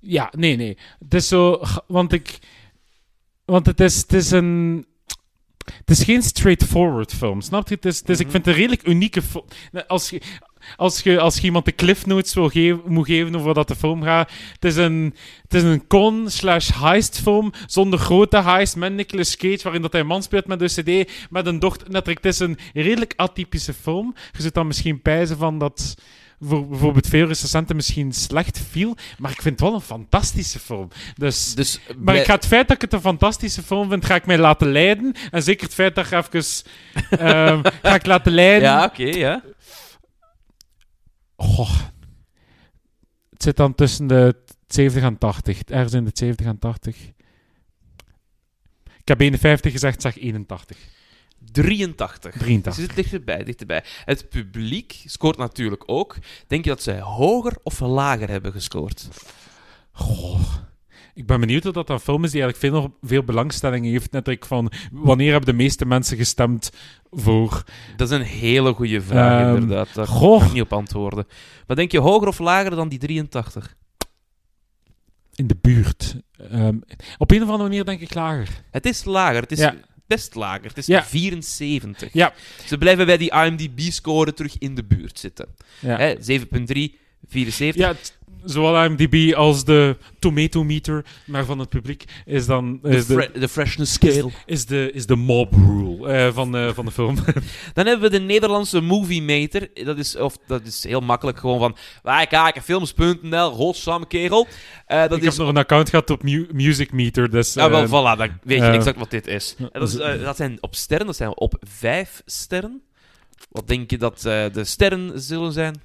Ja, nee, nee. Het is zo... Want ik... Want het is, het is een... Het is geen straightforward film, snap je? Het is, het is, Ik Mhm. vind het een redelijk unieke film. Als je, als, je, als je iemand de cliff notes wil geven, moet geven over dat de film gaat... Het is een, het is een con slash heist film zonder grote heist met Nicolas Cage, waarin dat hij een man speelt met een cd, met een dochter. Net, het is een redelijk atypische film. Je zit dan misschien pijzen van dat voor bijvoorbeeld veel recensenten misschien slecht viel, maar ik vind het wel een fantastische film. Dus, Dus, maar ik ga het feit dat ik het een fantastische film vind, ga ik mij laten leiden. En zeker het feit dat je even... ehm, ga ik laten leiden. Ja, oké, ja. Goh. Het zit dan tussen de 70 en 80. Ergens in de 70 en 80. Ik heb 51 gezegd, zeg 81. 83. 83. Ze zit dichterbij, dichterbij. Het publiek scoort natuurlijk ook. Denk je dat zij hoger of lager hebben gescoord? Goh. Ik ben benieuwd of dat een film is die eigenlijk veel, veel belangstelling heeft. Net ik van, wanneer hebben de meeste mensen gestemd voor... Dat is een hele goede vraag, Ehm, inderdaad. Daar goh. kan ik niet op antwoorden. Maar denk je hoger of lager dan die 83? In de buurt. Ehm, op een of andere manier denk ik lager. Het is lager. Het is Ja. Best lager. Het is Ja. 74. Ja. Ze blijven bij die IMDb-score terug in de buurt zitten. Ja, Hè, 7.3, 74. ja zowel IMDb als de tomato meter, maar van het publiek, is dan... De, Is de, fre- de freshness scale. is de, is de mob rule eh, van, de, van de film. Dan hebben we de Nederlandse Movie Meter. Dat is, of, dat is heel makkelijk. Gewoon van, wij kijken films.nl, godsamme kerel. Eh, dat ik is heb nog een account gehad op Mu- Music Meter, dus... Ja, wel, eh, voilà, dan weet je eh, exact wat dit is. En dat, is, eh, dat zijn op sterren, dat zijn op vijf sterren. Wat denk je dat eh, de sterren zullen zijn?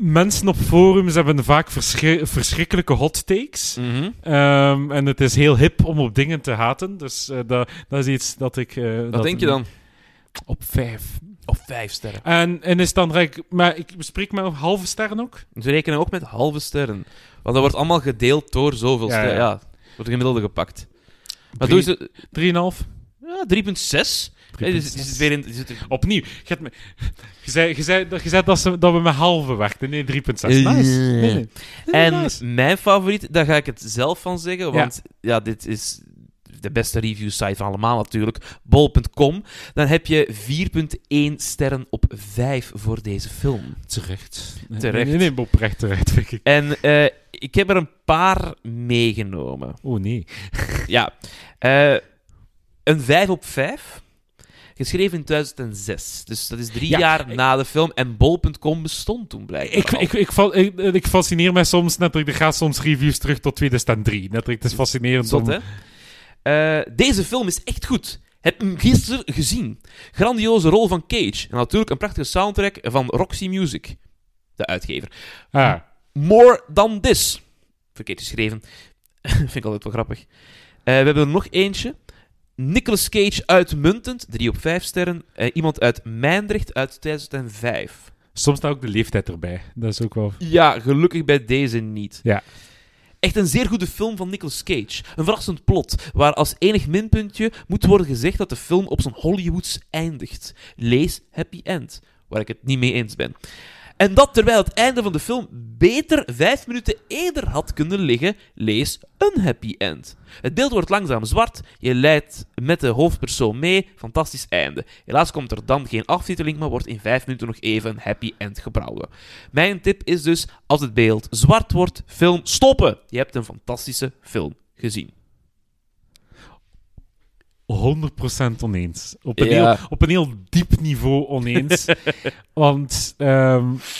Mensen op forums hebben vaak verschri- verschrikkelijke hot takes. Mhm. Ehm, en het is heel hip om op dingen te haten. Dus eh, dat, dat is iets dat ik... eh, Wat dat- denk je dan? Op vijf. Op vijf sterren. En, en is dan... rijk- Maar ik bespreek met halve sterren ook? Ze rekenen ook met halve sterren. Want dat wordt allemaal gedeeld door zoveel Ja, sterren. ja. Ja, wordt gemiddelde gepakt. Maar Drie- ze... 3,5. Ja, 3,6. Nee, dus, dus het is weer in, dus het- Opnieuw. Je, hebt me, je, zei, je, zei, dat- je zei dat, ze, dat we met halve werkten. Nee, 3,6. Nice. Eh, Nee, nee. Nee, En nice. mijn favoriet, daar ga ik het zelf van zeggen, want ja, dit is de beste review site van allemaal natuurlijk, bol.com. Dan heb je 4.1 sterren op 5 voor deze film. Terecht. Nee, Terecht. Nee, nee, nee, oprecht terecht, vind ik. En eh, ik heb er een paar meegenomen. Oh nee. Ja, eh, een 5 op 5. Geschreven in 2006. Dus dat is drie Ja, jaar ik- na de film. En bol.com bestond toen blijkbaar Ik, ik, ik, ik, ik fascineer mij soms, net er gaat soms reviews terug tot 2003. Net het is fascinerend Zot, om... hè? Eh, deze film is echt goed. Heb hem gisteren gezien. Grandioze rol van Cage. En natuurlijk een prachtige soundtrack van Roxy Music, de uitgever. Ah, More Than This. Verkeerd geschreven. Vind ik altijd wel grappig. Eh, we hebben er nog eentje. Nicolas Cage uitmuntend, 3 op 5 sterren. Eh, iemand uit Mijndrecht uit 2005. soms staat ook de leeftijd erbij. Dat is ook wel... Ja, gelukkig bij deze niet. Ja. Echt een zeer goede film van Nicolas Cage. Een verrassend plot, waar als enig minpuntje moet worden gezegd dat de film op zijn Hollywoods eindigt. Lees Happy End, waar ik het niet mee eens ben. En dat terwijl het einde van de film beter vijf minuten eerder had kunnen liggen, lees een happy end. Het beeld wordt langzaam zwart, je leidt met de hoofdpersoon mee, fantastisch einde. Helaas komt er dan geen aftiteling, maar wordt in vijf minuten nog even een happy end gebrouwen. Mijn tip is dus, als het beeld zwart wordt, film stoppen. Je hebt een fantastische film gezien. 100% oneens. Op een, Ja. heel, op een heel diep niveau oneens. want,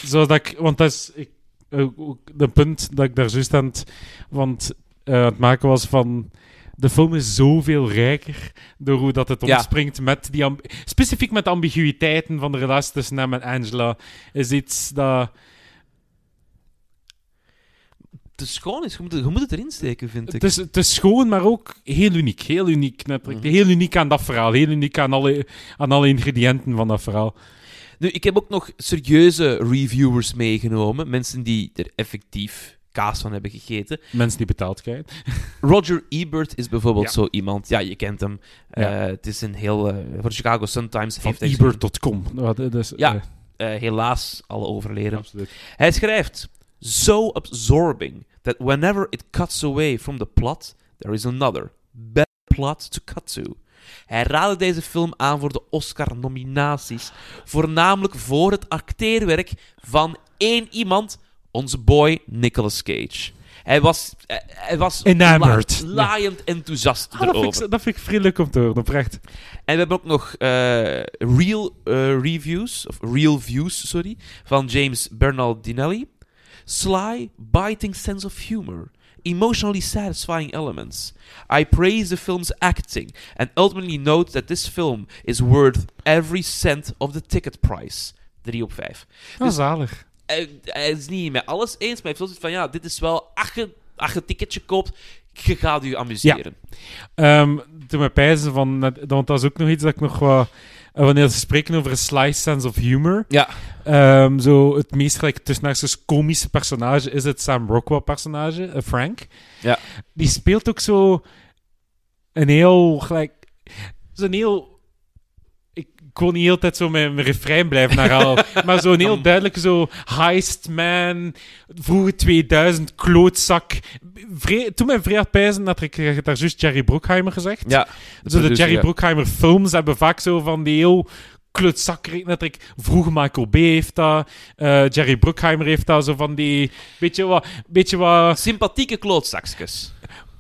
zoals dat ik, want dat is ik, eh, ook de punt dat ik daar juist aan het, want, eh, aan het maken was van. De film is zoveel rijker door hoe dat het Ja. omspringt met die... Specifiek met de ambiguïteiten van de relatie tussen hem en Angela. Is iets dat... Is schoon is, je moet, het- je moet het erin steken, vind ik. Het is, het is schoon, maar ook heel uniek. Heel uniek. Net, Mhm. Heel uniek aan dat verhaal. Heel uniek aan alle, aan alle ingrediënten van dat verhaal. Nu, ik heb ook nog serieuze reviewers meegenomen. Mensen die er effectief kaas van hebben gegeten. Mensen die betaald krijgen. Roger Ebert is bijvoorbeeld Ja. zo iemand. Ja, je kent hem. Ja. Eh, het is een heel... eh, voor Chicago Sun-Times Van heeft hij ebert.com. Ja, dat is- Ja. eh, eh, helaas al overleden. absoluut. Hij schrijft: So absorbing that whenever it cuts away from the plot, there is another better plot to cut to. Hij raadde deze film aan voor de Oscar-nominaties, voornamelijk voor het acteerwerk van één iemand, onze boy Nicolas Cage. Hij was, hij, hij was Enamored. la- laaiend enthousiast Ah, dat, erover. vind ik, dat vind ik vriendelijk om te horen, oprecht. En we hebben ook nog eh, real eh, reviews, of real views, sorry, van James Bernardinelli. Sly, biting sense of humor. Emotionally satisfying elements. I praise the film's acting and ultimately note that this film is worth every cent of the ticket price. 3 op 5. Ah, Dus- zalig. Hij, hij is niet met alles eens, maar hij heeft zoiets van, ja, dit is wel, als je, als je een ticketje koopt, je gaat je amuseren. Ehm toen pijzen van... Want dat is ook nog iets dat ik nog wat... wanneer ze spreken over een slice sense of humor... Ja. ehm, zo het meest gelijk tussen komische personage is het Sam Rockwell personage, eh, Frank. Ja. Die speelt ook zo een heel gelijk... Zo'n heel... Ik kon niet heel tijd zo mijn, mijn refrein blijven herhalen. maar zo'n heel duidelijke zo heist man, vroege 2000 klootzak. Vrij, toen mijn vrij pijzen, dat ik, daar juist Jerry Bruckheimer gezegd. Ja. Zo de Jerry ja. Bruckheimer films hebben vaak zo van die heel klutzakkerig. Net ik vroeg Michael Bay heeft dat. eh, Jerry Bruckheimer heeft dat. Zo van die beetje wat, beetje wat. Sympathieke klootzakjes.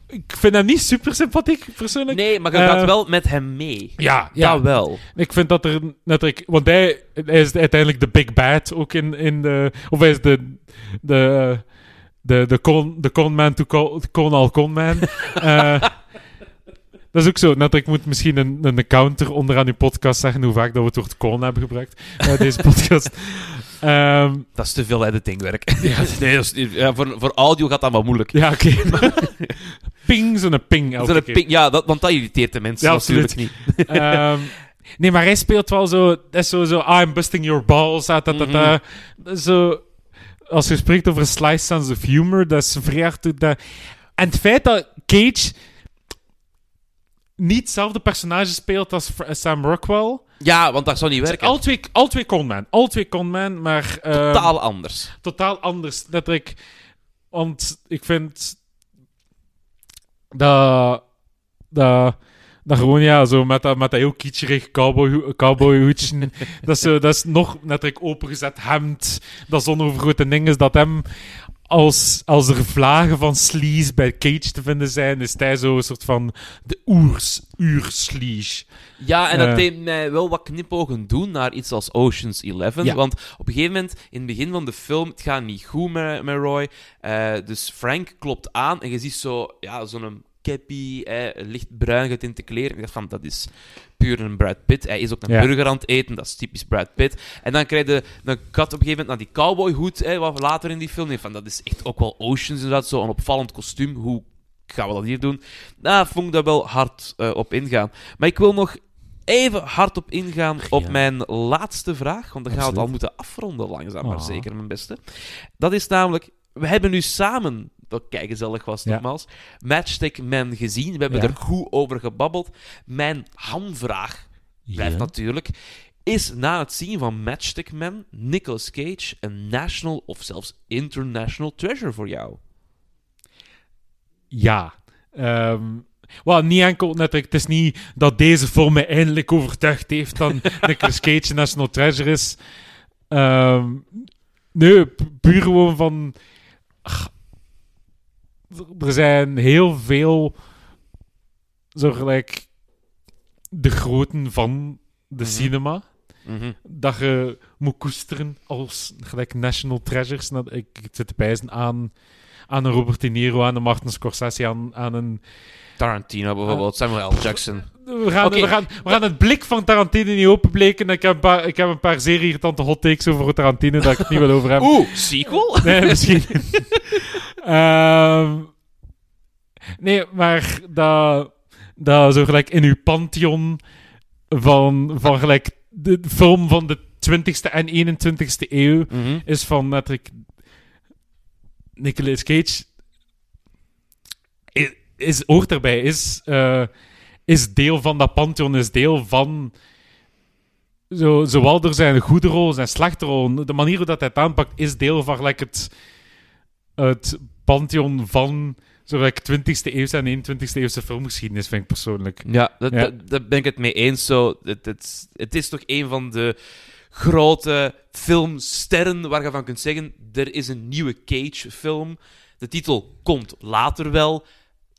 Ik vind hem niet super sympathiek persoonlijk. Nee, maar je Eh, gaat wel met hem mee. Ja, Ja, wel. Ik vind dat er net ik, want hij, hij is uiteindelijk de big bad ook in, in de, of hij is de de de de con de conman to call con al conman. Eh dat is ook zo. Net ik moet misschien een, een counter onderaan uw podcast zeggen hoe vaak dat we het woord con hebben gebruikt bij deze podcast. Ehm, Dat is te veel editingwerk. nee, dat is, ja, voor, voor audio gaat dat wel moeilijk. ja, oké. ping, zo'n ping elke Zo'n keer. ping- ja, dat, want dat irriteert de mensen Ja, natuurlijk niet. Ehm, nee, maar hij speelt wel zo... Dat is zo, zo ah, I'm busting your balls. ta, ta, ta. Dat Zo, als je spreekt over een slice sense of humor, dat is vrij hard... Dat, en het feit dat Cage... niet hetzelfde personage speelt als Fr- Sam Rockwell. Ja, want dat zou niet werken. Al twee, al twee conman. Al twee conman, maar... ehm, Totaal anders. totaal anders. Ik, want ik vind dat, dat, dat gewoon ja, zo met dat, met dat heel kitscherig cowboy, cowboyhoedje. dat, is dat is nog net opengezet hemd. Dat zonovergrote ding is dat hem. Als, als er vlagen van sleaze bij Cage te vinden zijn, is hij zo een soort van de oers, uur-sleaze. Ja, en dat Eh. deed mij wel wat knipogen doen naar iets als Ocean's Eleven. Ja. Want op een gegeven moment, in het begin van de film, het gaat niet goed met, met Roy. Eh, dus Frank klopt aan en je ziet zo, ja, zo'n cappy, eh, lichtbruin getinte kleren. Ik dacht van, dat is puur een Brad Pitt. Hij is ook een Ja. burger aan het eten, dat is typisch Brad Pitt. En dan krijg je een kat op een gegeven moment naar die cowboyhoed, eh, wat later in die film. Ik van, dat is echt ook wel Oceans, inderdaad, zo'n opvallend kostuum. Hoe gaan we dat hier doen? Daar vond ik daar wel hard eh, op ingaan. Maar ik wil nog even hard op ingaan op Ja. mijn laatste vraag. Want dan gaan we het al moeten afronden, langzaam maar Ah. zeker, mijn beste. Dat is namelijk, we hebben nu samen, dat kijk gezellig was Ja. nogmaals, Matchstick Man gezien. We hebben Ja. er goed over gebabbeld. Mijn hamvraag blijft Ja. natuurlijk. Is na het zien van Matchstick Man Nicolas Cage een national of zelfs international treasure voor jou? Ja. Ehm wel, niet enkel natuurlijk. Het is niet dat deze film mij eindelijk overtuigd heeft dat Nicolas Cage een National Treasure is. Ehm nee, pu- puur gewoon van. Er- zijn heel veel. Zo gelijk. De groten van de Mhm. cinema. Mhm. Dat je moet koesteren als gelijk National Treasures. Dat- Ik, ik zit te pijzen aan, aan een Robert De Niro, aan een Martin Scorsese, aan, aan een Tarantino bijvoorbeeld, Samuel L. Jackson. We gaan, we, gaan, we gaan het blik van Tarantino niet openbleken. Ik heb een paar, ik heb een paar zeer irritante hot takes over Tarantino dat ik het niet wil over hebben. Oeh, sequel? Nee, misschien. Ehm, nee, maar dat, dat zo gelijk in uw pantheon van, van gelijk de film van de 20ste en 21ste eeuw Mhm. is van natuurlijk Nicolas Cage is, is hoort erbij is eh, is deel van dat pantheon is deel van zo, zowel door zijn goede rol zijn slechte rol de manier hoe dat hij het aanpakt is deel van gelijk het het pantheon van zo gelijk 20ste eeuwse en 21ste eeuwse filmgeschiedenis vind ik persoonlijk Ja, dat, Ja. dat- daar ben ik het mee eens. Zo. Het, het, het is toch een van de grote filmsterren waar je van kunt zeggen: er is een nieuwe Cage-film. De titel komt later wel.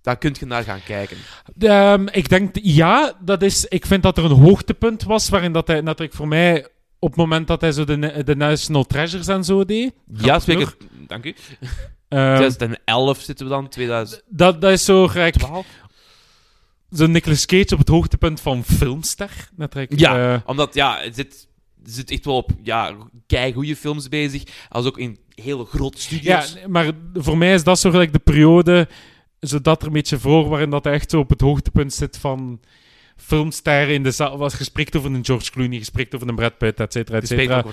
Daar kun je naar gaan kijken. Ehm, ik denk, ja, dat is, ik vind dat er een hoogtepunt was waarin dat hij natuurlijk voor mij op het moment dat hij zo de, de National Treasures en zo deed. Ja, zeker. Dank u. ehm, 2011 zitten we dan, 2012. dat, dat is zo gelijk, zo Nicolas Cage op het hoogtepunt van filmster. Natuurlijk. Ja, Eh, omdat ja, het zit, het zit echt wel op ja, goede films bezig. Als ook in hele grote ja, studios. maar voor mij is dat zo gelijk de periode, zodat er een beetje voor, waarin dat hij echt zo op het hoogtepunt zit van filmsterren in de zaal. Was gesprek over een George Clooney, gesprek over een Brad Pitt, et cetera, et cetera. ook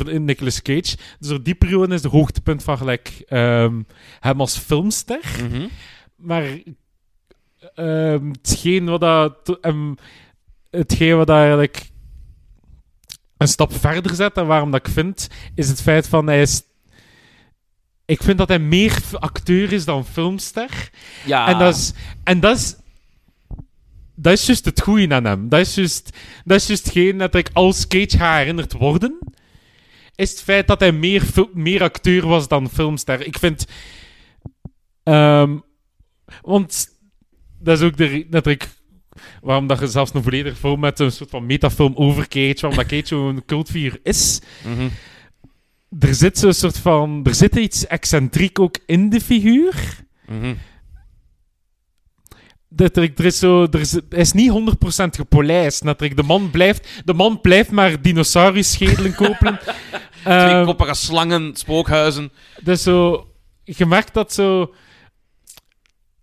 over Nicolas Cage. Dus op die periode is de hoogtepunt van gelijk ehm, hem als filmster. Mhm. Maar ehm, hetgeen wat dat, hem- hetgeen wat dat eigenlijk een stap verder zet en waarom dat ik vind, is het feit van hij is. Ik vind dat hij meer acteur is dan filmster. Ja, En dat is. En dat is. Dat is juist het goede aan hem. Dat is juist, dat is juist geen dat ik als Cage ga herinnerd worden. Is het feit dat hij meer, meer acteur was dan filmster. Ik vind. ehm, want dat is ook de dat ik. Waarom dat je zelfs een volledige film met een soort van metafilm over Cage, waarom dat Cage zo'n cultfiguur is Mhm. Er zit zo'n soort van. Er zit iets excentriek ook in de figuur. Dat er, er is zo, er is, hij is niet 100% gepolijst. Dat er, de, man blijft, de man blijft maar dinosaurusschedelen kopen. Ehm, Tweekoppige slangen, spookhuizen. dus zo, je merkt dat zo.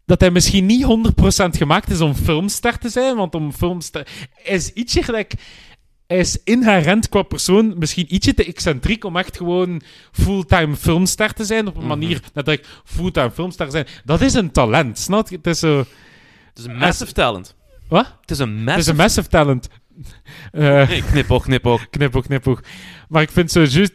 Dat hij misschien niet 100% gemaakt is om filmster te zijn. Want om filmster. Hij is ietsje gelijk. Hij is inherent qua persoon misschien ietsje te excentriek om echt gewoon fulltime filmster te zijn. Op een Mhm. manier dat ik fulltime filmster zijn. Dat is een talent, snap je? Het is zo. Het is een massive talent. Wat? Het is een Het mes. is een massive talent. Knipoog, knipoog. knipoog, knipoog. Maar ik vind zo juist...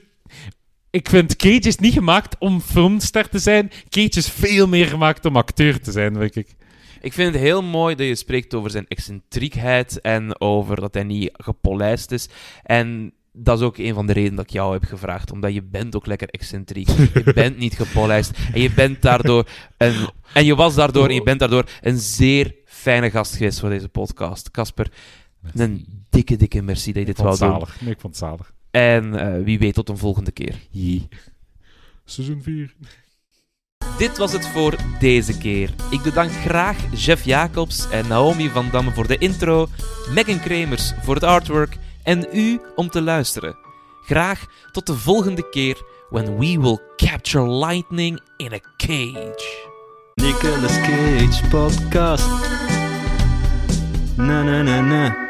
Ik vind Cage is niet gemaakt om filmster te zijn. Cage is veel meer gemaakt om acteur te zijn, denk ik. Ik vind het heel mooi dat je spreekt over zijn excentriekheid en over dat hij niet gepolijst is. En dat is ook een van de redenen dat ik jou heb gevraagd, omdat je bent ook lekker excentriek. Je bent niet gepolijst en je bent daardoor een, en je was daardoor en je bent daardoor een zeer fijne gast geweest voor deze podcast. Casper, een dikke, dikke merci dat je dit wou doen. Nee, ik vond het zalig. En eh, wie weet tot een volgende keer. Seizoen 4. Dit was het voor deze keer. Ik bedank graag Jeff Jacobs en Naomi van Damme voor de intro, Megan Kremers voor het artwork en u om te luisteren. Graag tot de volgende keer when we will capture lightning in a cage. Nicolas Cage podcast. Na na na na.